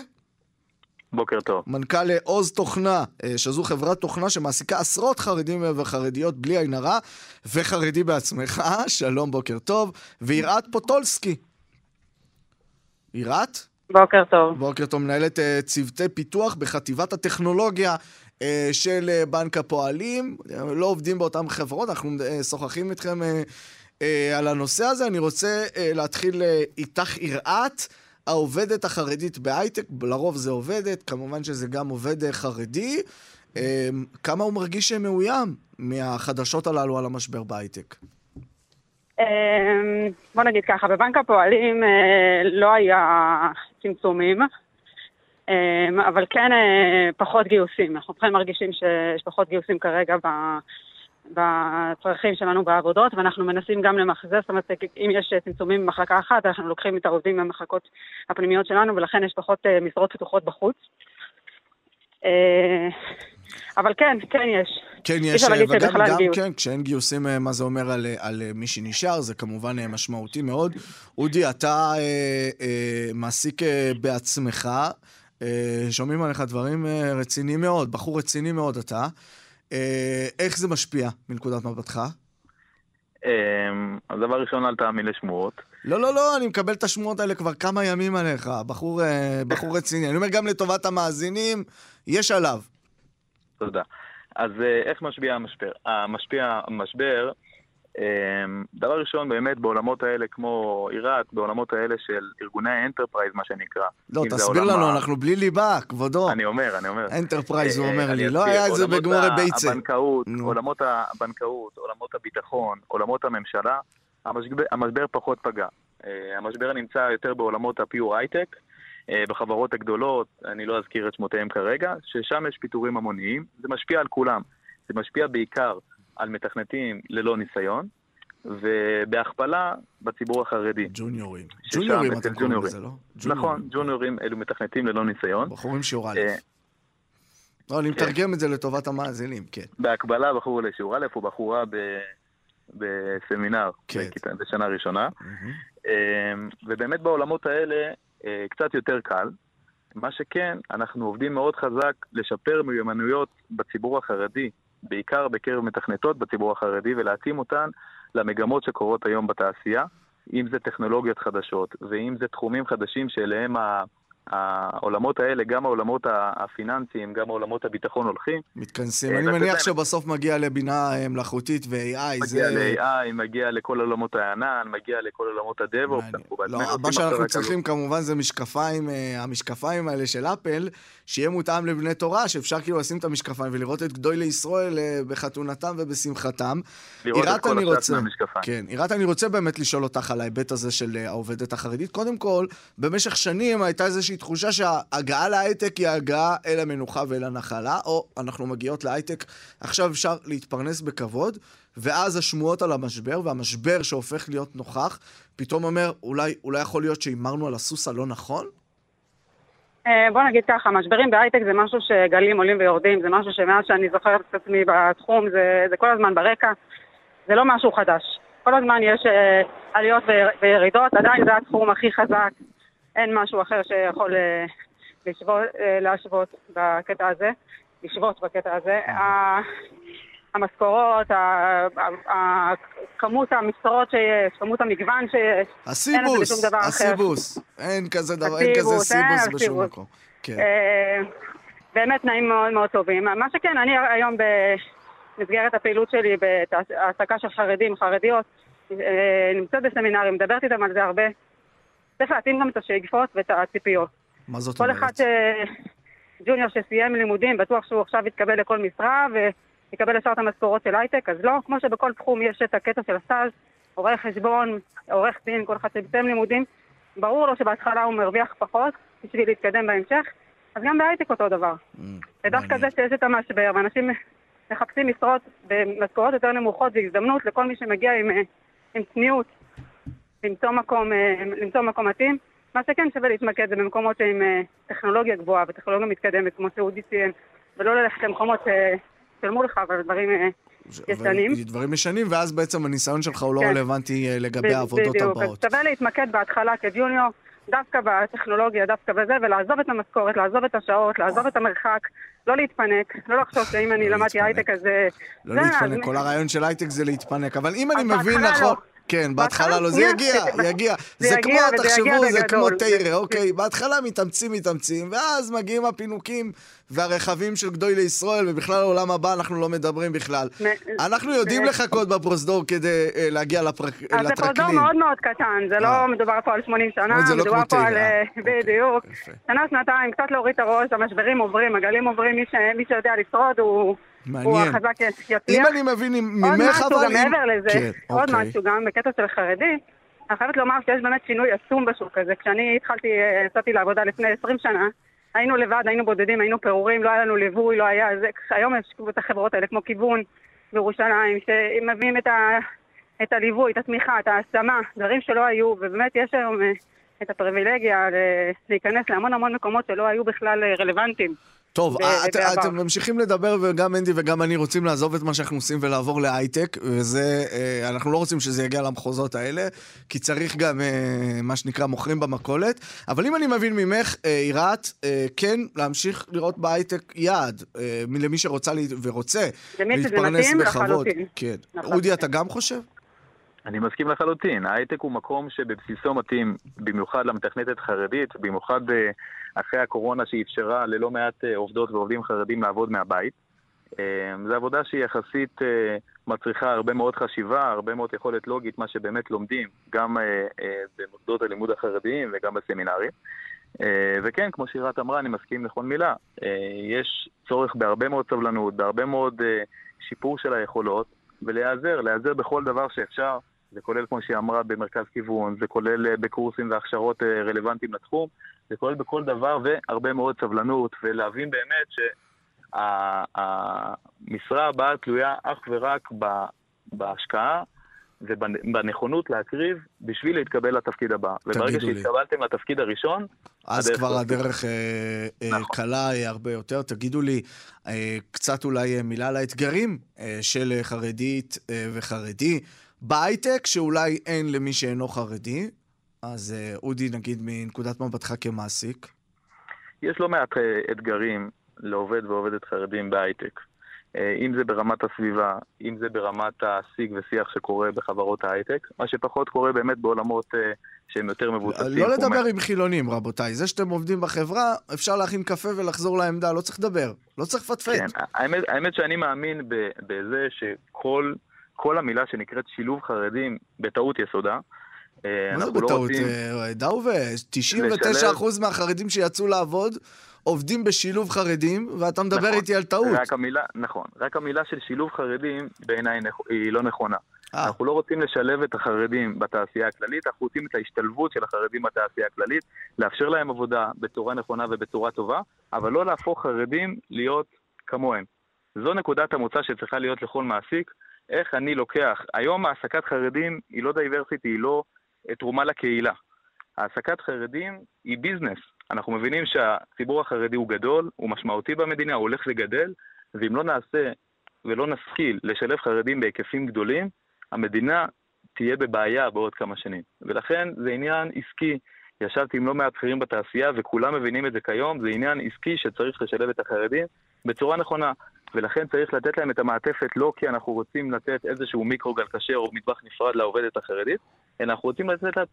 בוקר טוב. מנכ"ל עוז תוכנה, אה, שזו חברת תוכנה שמעסיקה עשרות חרדים וחרדיות בלי עין הרע, וחרדי בעצמך, שלום, בוקר טוב, ויראת פוטולסקי. יראת? בוקר טוב. בוקר טוב, מנהלת אה, צוותי פיתוח בחטיבת הטכנולוגיה אה, של בנק הפועלים. לא עובדים באותן חברות, אנחנו שוחחים איתכם על הנושא הזה. אני רוצה להתחיל איתך יראת. העובדת החרדית בהייטק, לרוב זה עובדת, כמובן שזה גם עובד אה, חרדי. אה, כמה הוא מרגיש מאוים מהחדשות הללו על המשבר בהייטק? אמ, בוא נגיד ככה, בבנק הפועלים אה, לא היה צמצומים, אמ, אבל כן אה, פחות גיוסים. אנחנו בכלל מרגישים שיש פחות גיוסים כרגע בצרכים שלנו בעבודות, ואנחנו מנסים גם למחזר, זאת אומרת, אם יש צמצומים במחלקה אחת, אנחנו לוקחים את העובדים מהמחלקות הפנימיות שלנו, ולכן יש פחות אה, משרות פתוחות בחוץ. אה, אבל כן, כן יש. כן, יש, להגיד וגם גם, גיוס. כן, כשאין גיוסים, אה, מה זה אומר על, אה, על אה, מי שנשאר, זה כמובן אה, משמעותי מאוד. אודי, אתה אה, אה, מעסיק אה, בעצמך, אה, שומעים עליך דברים אה, רציניים מאוד, בחור רציני מאוד אתה. אה, איך זה משפיע מנקודת מבטך? אמ, אז דבר ראשון, אל תאמין לשמועות. לא, לא, לא, אני מקבל את השמועות האלה כבר כמה ימים עליך, בחור, אה, בחור רציני. אני אומר גם לטובת המאזינים, יש עליו. תודה. אז אה, איך משפיע המשבר? המשפיע המשבר, דבר ראשון, באמת בעולמות האלה כמו עיראק, בעולמות האלה של ארגוני האנטרפרייז, מה שנקרא. לא, תסביר לנו, ה- אנחנו בלי ליבה, כבודו. אני אומר, אני אומר. אנטרפרייז, הוא אה, אומר לי, לא. היה את זה ה- ביצה. הבנקאות, נו. עולמות הבנקאות, עולמות הביטחון, עולמות הממשלה, המשבר, המשבר פחות פגע. אה, המשבר נמצא יותר בעולמות הפיור הייטק, אה, בחברות הגדולות, אני לא אזכיר את שמותיהם כרגע, ששם יש פיטורים המוניים, זה משפיע על כולם. זה משפיע בעיקר על מתכנתים ללא ניסיון, ובהכפלה בציבור החרדי. ג'וניורים. ג'וניורים אתם קוראים ג'וניורים. לזה, לא? נכון, ג'וניורים אלו מתכנתים ללא ניסיון. בחורים שיעור א'. אה, לא, אני כן. מתרגם את זה לטובת המאזינים, כן. בהקבלה בחור לשיעור א' הוא בחורה ב... בסמינר, כן. בשנה ראשונה. אמ, ובאמת בעולמות האלה אה, קצת יותר קל. מה שכן, אנחנו עובדים מאוד חזק לשפר מיומנויות בציבור החרדי, בעיקר בקרב מתכנתות בציבור החרדי, ולהתאים אותן למגמות שקורות היום בתעשייה, אם זה טכנולוגיות חדשות, ואם זה תחומים חדשים שאליהם ה- העולמות האלה, גם העולמות הפיננסיים, גם העולמות הביטחון הולכים. מתכנסים. אה, אני מניח שבסוף מגיע לבינה מלאכותית ו-AI, מגיע. ל-AI, מגיע לכל עולמות הענן, מגיע לכל עולמות בעצמנו לא, מה שאנחנו צריכים כמובן זה משקפיים, אה, המשקפיים האלה של אפל, שיהיה מותאם לבני תורה, שאפשר כאילו לשים את המשקפיים ולראות את גדולי ישראל אה, בחתונתם ובשמחתם. לראות את כל הצד רוצה- מהמשקפיים. כן, עירת, אני רוצה באמת לשאול אותך על ההיבט הזה של העובדת החרדית. קודם כל, במשך שנים הייתה איזושהי תחושה שההגעה להייטק היא הגעה אל המנוחה ואל הנחלה, או אנחנו מגיעות להייטק, עכשיו אפשר להתפרנס בכבוד, ואז השמועות על המשבר, והמשבר שהופך להיות נוכח, פתאום אומר, אולי, אולי יכול להיות שהימרנו על הסוס הלא נכון? אה, בוא נגיד ככה, משברים בהייטק זה משהו שגלים עולים ויורדים, זה משהו שמאז שאני זוכרת את עצמי בתחום, זה, זה כל הזמן ברקע, זה לא משהו חדש. כל הזמן יש אה, עליות וירידות, עדיין זה התחום הכי חזק, אין משהו אחר שיכול אה, לשבות, אה, להשוות בקטע הזה, לשבות בקטע הזה. ה- המשכורות, כמות המשרות שיש, כמות המגוון שיש, הסיבוס. הסיבוס. אין כזה דבר, אין כזה סיבוס בשום. מקום. כן. אה, באמת תנאים מאוד מאוד טובים. מה שכן, אני היום במסגרת הפעילות שלי בהעסקה של חרדים, חרדיות, אה, נמצאת בסמינרים, מדברת איתם על זה הרבה. צריך להתאים גם את השאיפות ואת הציפיות. מה זאת כל אומרת? אחד ש... ג'וניור שסיים לימודים, בטוח שהוא עכשיו יתקבל לכל משרה ויקבל ישר את המשכורות של הייטק, אז לא, כמו שבכל תחום יש את הקטע של הסטאז', עורך חשבון, עורך דין, כל אחד שמסיים לימודים, ברור לו שבהתחלה הוא מרוויח פחות בשביל להתקדם בהמשך, אז גם בהייטק אותו דבר. ודווקא זה שיש את המשבר, ואנשים מחפשים משרות במשכורות יותר נמוכות, זו הזדמנות לכל מי שמגיע עם, אה, עם צניעות, למצוא מקום, אה, למצוא מקום מתאים. מה שכן שווה להתמקד זה במקומות עם אה, טכנולוגיה גבוהה וטכנולוגיה מתקדמת, כמו שאודי ציין, ולא ללכת למקומות ששלמו לך, אבל דברים ישנים. דברים ישנים, ואז בעצם הניסיון שלך הוא לא כן. רלוונטי לגבי העבודות בדיוק, הבאות. אז שווה להתמקד בהתחלה כג'וניור, דווקא בטכנולוגיה, דווקא בזה, ולעזוב את המשכורת, לעזוב את השעות, לעזוב את המרחק, לא להתפנק, לא לחשוב שאם אני למדתי הייטק אז... אה, לא להתפנק, כל הרעיון של הייטק זה להתפנק, אבל אם אני מבין נכון... כן, בהתחלה לא, זה יגיע, יגיע. זה כמו, תחשבו, זה כמו בגדול. תרא, זה- אוקיי? בהתחלה מתאמצים, מתאמצים, ואז מגיעים הפינוקים והרכבים של גדולי ישראל, ובכלל העולם הבא אנחנו לא מדברים בכלל. אנחנו יודעים לחכות בפרוזדור כדי אה, להגיע לפרק- אז זה פרוזדור לטרקלין. מאוד מאוד קטן, זה אה. לא מדובר פה על 80 שנה, לא מדובר פה. על... אה, בדיוק. שנה, שנתיים, קצת להוריד את הראש, המשברים עוברים, הגלים עוברים, מי שיודע לשרוד הוא... הוא מעניין. החזק יצליח. אם אני מבין עוד ממך, משהו, אבל... גם אם- מעבר לזה, כן, עוד אוקיי. משהו, גם בקטע של חרדי, אני חייבת לומר שיש באמת שינוי עצום בשוק הזה. כשאני התחלתי, אה, יצאתי לעבודה לפני 20 שנה, היינו לבד, היינו בודדים, היינו פירורים, לא היה לנו ליווי, לא היה זה. היום יש את החברות האלה כמו כיוון בירושלים, שמביאים את, ה, את הליווי, את התמיכה, את ההשמה, דברים שלא היו, ובאמת יש היום אה, את הפריבילגיה להיכנס להמון המון מקומות שלא היו בכלל אה, רלוונטיים. טוב, אה. אתם ממשיכים לדבר, וגם אנדי וגם אני רוצים לעזוב את מה שאנחנו עושים ולעבור להייטק, וזה, אה, אנחנו לא רוצים שזה יגיע למחוזות האלה, כי צריך גם אה, מה שנקרא מוכרים במכולת. אבל אם אני מבין ממך, עירת, כן להמשיך לראות בהייטק יעד, למי שרוצה ורוצה להתפרנס בכבוד. כן. לחלוטין. אודי, אתה גם חושב? אני מסכים לחלוטין, ההייטק הוא מקום שבבסיסו מתאים במיוחד למתכנתת חרדית, במיוחד אחרי הקורונה שאפשרה ללא מעט אה, עובדות ועובדים חרדים לעבוד מהבית. אה, זו עבודה שהיא יחסית אה, מצריכה הרבה מאוד חשיבה, הרבה מאוד יכולת לוגית, מה שבאמת לומדים, גם במוסדות הלימוד החרדיים וגם בסמינרים. וכן, כמו שירת אמרה, אני מסכים לכל מילה. יש צורך בהרבה מאוד סבלנות, בהרבה מאוד שיפור של היכולות, ולהיעזר, להיעזר בכל דבר שאפשר. זה כולל, כמו שהיא אמרה, במרכז כיוון, זה כולל בקורסים והכשרות רלוונטיים לתחום, זה כולל בכל דבר והרבה מאוד סבלנות, ולהבין באמת שהמשרה הבאה תלויה אך ורק בהשקעה ובנכונות להקריב בשביל להתקבל לתפקיד הבא. וברגע. שהתקבלתם לתפקיד הראשון, אז הדרך כבר לא- הדרך אה, אה, קלה אה, הרבה יותר. תגידו לי, אה, קצת אולי אה, מילה על האתגרים אה, של אה, חרדית אה, וחרדי בהייטק, שאולי אין למי שאינו חרדי. אז אה, אודי, נגיד מנקודת מבטך כמעסיק. יש לא מעט אה, אתגרים לעובד ועובדת חרדים בהייטק. אה, אם זה ברמת הסביבה, אם זה ברמת השיג ושיח שקורה בחברות ההייטק, מה שפחות קורה באמת בעולמות שהם יותר מבוססים. לא לדבר עם חילונים, רבותיי. זה שאתם עובדים בחברה, אפשר להכין קפה ולחזור לעמדה, לא צריך לדבר. לא צריך לפטפט. כן, האמת, האמת שאני מאמין בזה שכל כל המילה שנקראת שילוב חרדים בטעות יסודה. אה, מה זה לא בטעות? אה, דאובה, 99% מהחרדים שיצאו לעבוד עובדים בשילוב חרדים, ואתה מדבר נכון. איתי על טעות. רק המילה, נכון, רק המילה של שילוב חרדים בעיניי היא לא נכונה. אה. אנחנו לא רוצים לשלב את החרדים בתעשייה הכללית, אנחנו רוצים את ההשתלבות של החרדים בתעשייה הכללית, לאפשר להם עבודה בצורה נכונה ובצורה טובה, אבל לא להפוך חרדים להיות כמוהם. זו נקודת המוצא שצריכה להיות לכל מעסיק. איך אני לוקח, היום העסקת חרדים היא לא diversity, היא לא תרומה לקהילה. העסקת חרדים היא business. אנחנו מבינים שהציבור החרדי הוא גדול, הוא משמעותי במדינה, הוא הולך וגדל, ואם לא נעשה ולא נשכיל לשלב חרדים בהיקפים גדולים, המדינה תהיה בבעיה בעוד כמה שנים. ולכן זה עניין עסקי. ישבתי עם לא מעט בכירים בתעשייה, וכולם מבינים את זה כיום, זה עניין עסקי שצריך לשלב את החרדים בצורה נכונה. ולכן צריך לתת להם את המעטפת לא כי אנחנו רוצים לתת איזשהו מיקרוגל כשר או מטבח נפרד לעובדת החרדית, אלא אנחנו רוצים לתת לה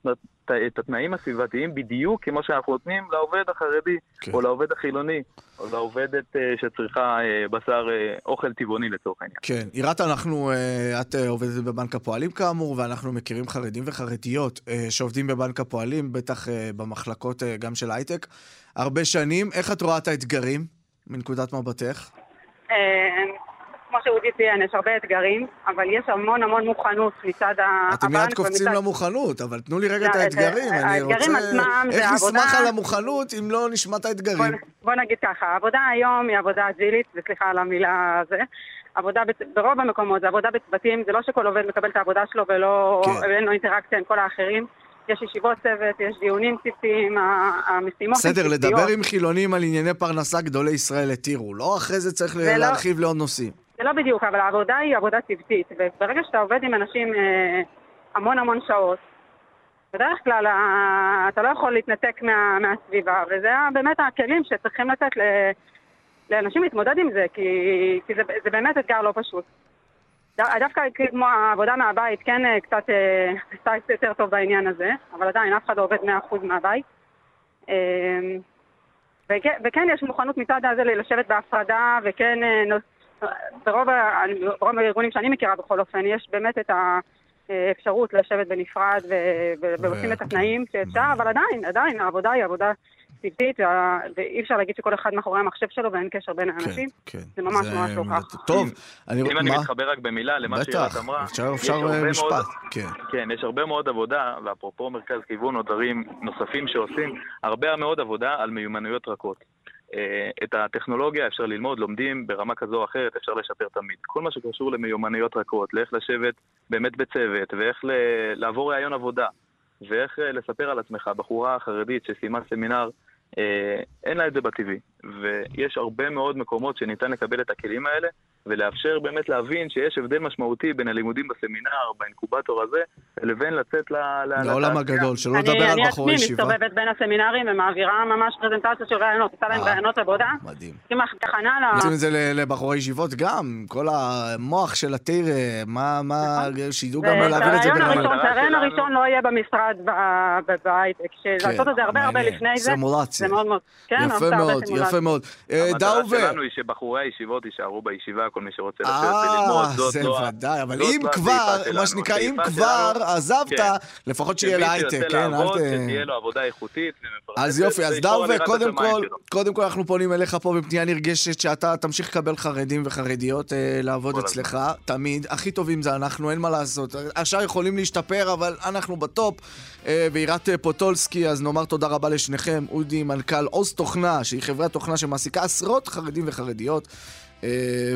את- התנאים הסביבתיים בדיוק כמו שאנחנו נותנים לעובד החרדי, כן. או לעובד החילוני, או לעובדת אה, שצריכה אה, בשר, אה, אוכל טבעוני לצורך העניין. כן, עירת, אנחנו, את עובדת בבנק הפועלים כאמור, ואנחנו מכירים חרדים וחרדיות שעובדים בבנק הפועלים, בטח במחלקות גם של הייטק, הרבה שנים. איך את רואה את האתגרים מנקודת מבטך? אה, כמו שאודי ציין, יש הרבה אתגרים, אבל יש המון המון מוכנות מצד הבנק. אתם מיד קופצים ומצד- למוכנות, אבל תנו לי רגע לא, את את- האתגרים. אני האתגרים. עצמם זה איך העבודה- נסמך על המוכנות אם לא נשמע את האתגרים? בוא, נגיד ככה, העבודה היום היא עבודה אג'ילית, וסליחה על המילה הזה. עבודה בצ... ברוב המקומות זה עבודה בצוותים, זה לא שכל עובד מקבל את העבודה שלו ולא... כן. ואין לו אינטראקציה עם כל האחרים. יש ישיבות צוות, יש דיונים צוותיים, המשימות הן בסדר. לדבר עם חילונים על ענייני פרנסה גדולי ישראל התירו. לא אחרי זה צריך זה לא- להרחיב לעוד נושאים. זה לא בדיוק, אבל העבודה היא עבודה צוותית, וברגע שאתה עובד עם אנשים אה, המון המון שעות, בדרך כלל ה- אתה לא יכול להתנתק מה, מהסביבה, וזה באמת הכלים שצריכים לתת ל, לאנשים להתמודד עם זה, כי, כי זה, זה באמת אתגר לא פשוט. דווקא כמו העבודה מהבית, כן אה, קצת אה, קצת יותר טוב בעניין הזה, אבל עדיין אף אחד לא עובד 100% מהבית. אה, וכן, וכן יש מוכנות מצד הזה לשבת בהפרדה, וכן ברוב, ברוב הארגונים שאני מכירה בכל אופן, יש באמת את האפשרות לשבת בנפרד ו- ו- את התנאים שאפשר, אבל עדיין, עדיין העבודה היא עבודה וה- ואי אפשר להגיד שכל אחד מאחורי המחשב שלו ואין קשר בין האנשים. כן. זה ממש ממש לא ככה. טוב, אני... אם אני? מתחבר רק במילה למה בטח, שירת אמרה, יש אפשר אה, מאוד- משפט. כן. כן, יש הרבה מאוד עבודה, ואפרופו מרכז כיוון או דברים נוספים שעושים, הרבה מאוד עבודה על מיומנויות רכות. אה, את הטכנולוגיה אפשר ללמוד, לומדים ברמה כזו או אחרת, אפשר לשפר תמיד. כל מה שקשור למיומנויות רכות, לאיך לשבת באמת בצוות, ואיך ל- לעבור ראיון עבודה, ואיך אה, לספר על עצמך, בחורה חרדית שסיימה סמינר, אין לה את זה בטבעי. ויש הרבה מאוד מקומות שניתן לקבל את הכלים האלה, ולאפשר באמת להבין שיש הבדל משמעותי בין הלימודים בסמינר, באינקובטור הזה, לבין לצאת ל... לעולם. הגדול, שלא אני, לדבר על אני בחורי עצמי ישיבה. מסתובבת בין הסמינרים ומעבירה ממש פרזנטציה של רעיונות, עושה להם אה, רעיונות עבודה. מדהים. כמעט תחנה ל... עושים את זה לבחורי ישיבות גם, כל המוח של התיר, מה, מה, שידעו גם זה- להעביר את זה בין המטרה הרעיון הראשון לא יהיה במשרד בהייטק, לעשות את זה הרבה הרבה. לפני זה, סימולציה. זה מאוד מאוד, כן, יפה מאוד. יפה מאוד. אה, המטרה דאובר, שלנו היא שבחורי הישיבות יישארו בישיבה, כל מי שרוצה לשבת אה, וללמוד. זאת זה לא ודאי, אבל אם לא כבר. מה שנקרא, אם כבר עזבת, כן. לפחות שיהיה להייטק, כן? אל לעבוד, ת... שתהיה לו עבודה איכותית אז יופי, אז יראת קודם כל. קודם כל אנחנו פונים אליך פה בפנייה נרגשת שאתה תמשיך לקבל חרדים וחרדיות אה, לעבוד אצלך, תמיד. הכי טובים זה אנחנו, אין מה לעשות. השאר יכולים להשתפר, אבל אנחנו בטופ. אה, ועירת אה, פוטולסקי, אז נאמר תודה רבה לשניכם. אודי, מנכ"ל עוז תוכנה, שהיא חברת תוכנה שמעסיקה עשרות חרדים וחרדיות. אה,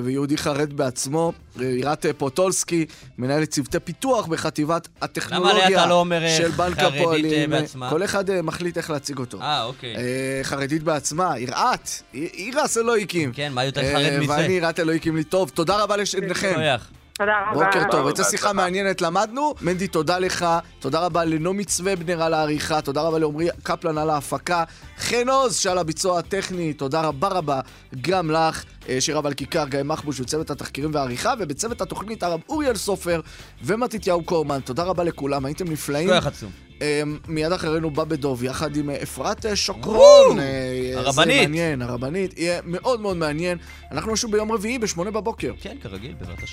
ויהודי חרד בעצמו, אה, עירת אה, פוטולסקי, מנהלת צוותי פיתוח בחטיבת הטכנולוגיה לא אה, של בנק הפועלים. אה, בעצמה? כל אחד אה, מחליט איך להציג אותו. אה, אוקיי. אה, חרדית בעצמה, יראת, ירס אלוהיקים. כן, מה יותר אה, חרד מזה? ואני יראת אלוהיקים לי טוב. תודה רבה לשניכם. תודה רבה. בוקר טוב, הייתה שיחה. מעניינת, למדנו. מנדי, תודה לך. תודה רבה לנעמי צוובנר על העריכה. תודה רבה לעמרי קפלן על ההפקה. חן עוז שעל הביצוע הטכני. תודה רבה רבה גם לך. אה, שירה ולכיכר, גיא מחבוש וצוות התחקירים והעריכה, ובצוות התוכנית הרב אוריאל סופר ומתתיהו קורמן. תודה רבה לכולם, הייתם נפלאים. כוח עצום. אה, מיד אחרינו בא בדוב, יחד עם אה, אפרת שוקרון. הרבנית. זה מעניין, הרבנית. יהיה מאוד מאוד מעניין. אנחנו שוב ביום רביעי בשמונה בבוקר. כן, כרגיל, בעזרת השם.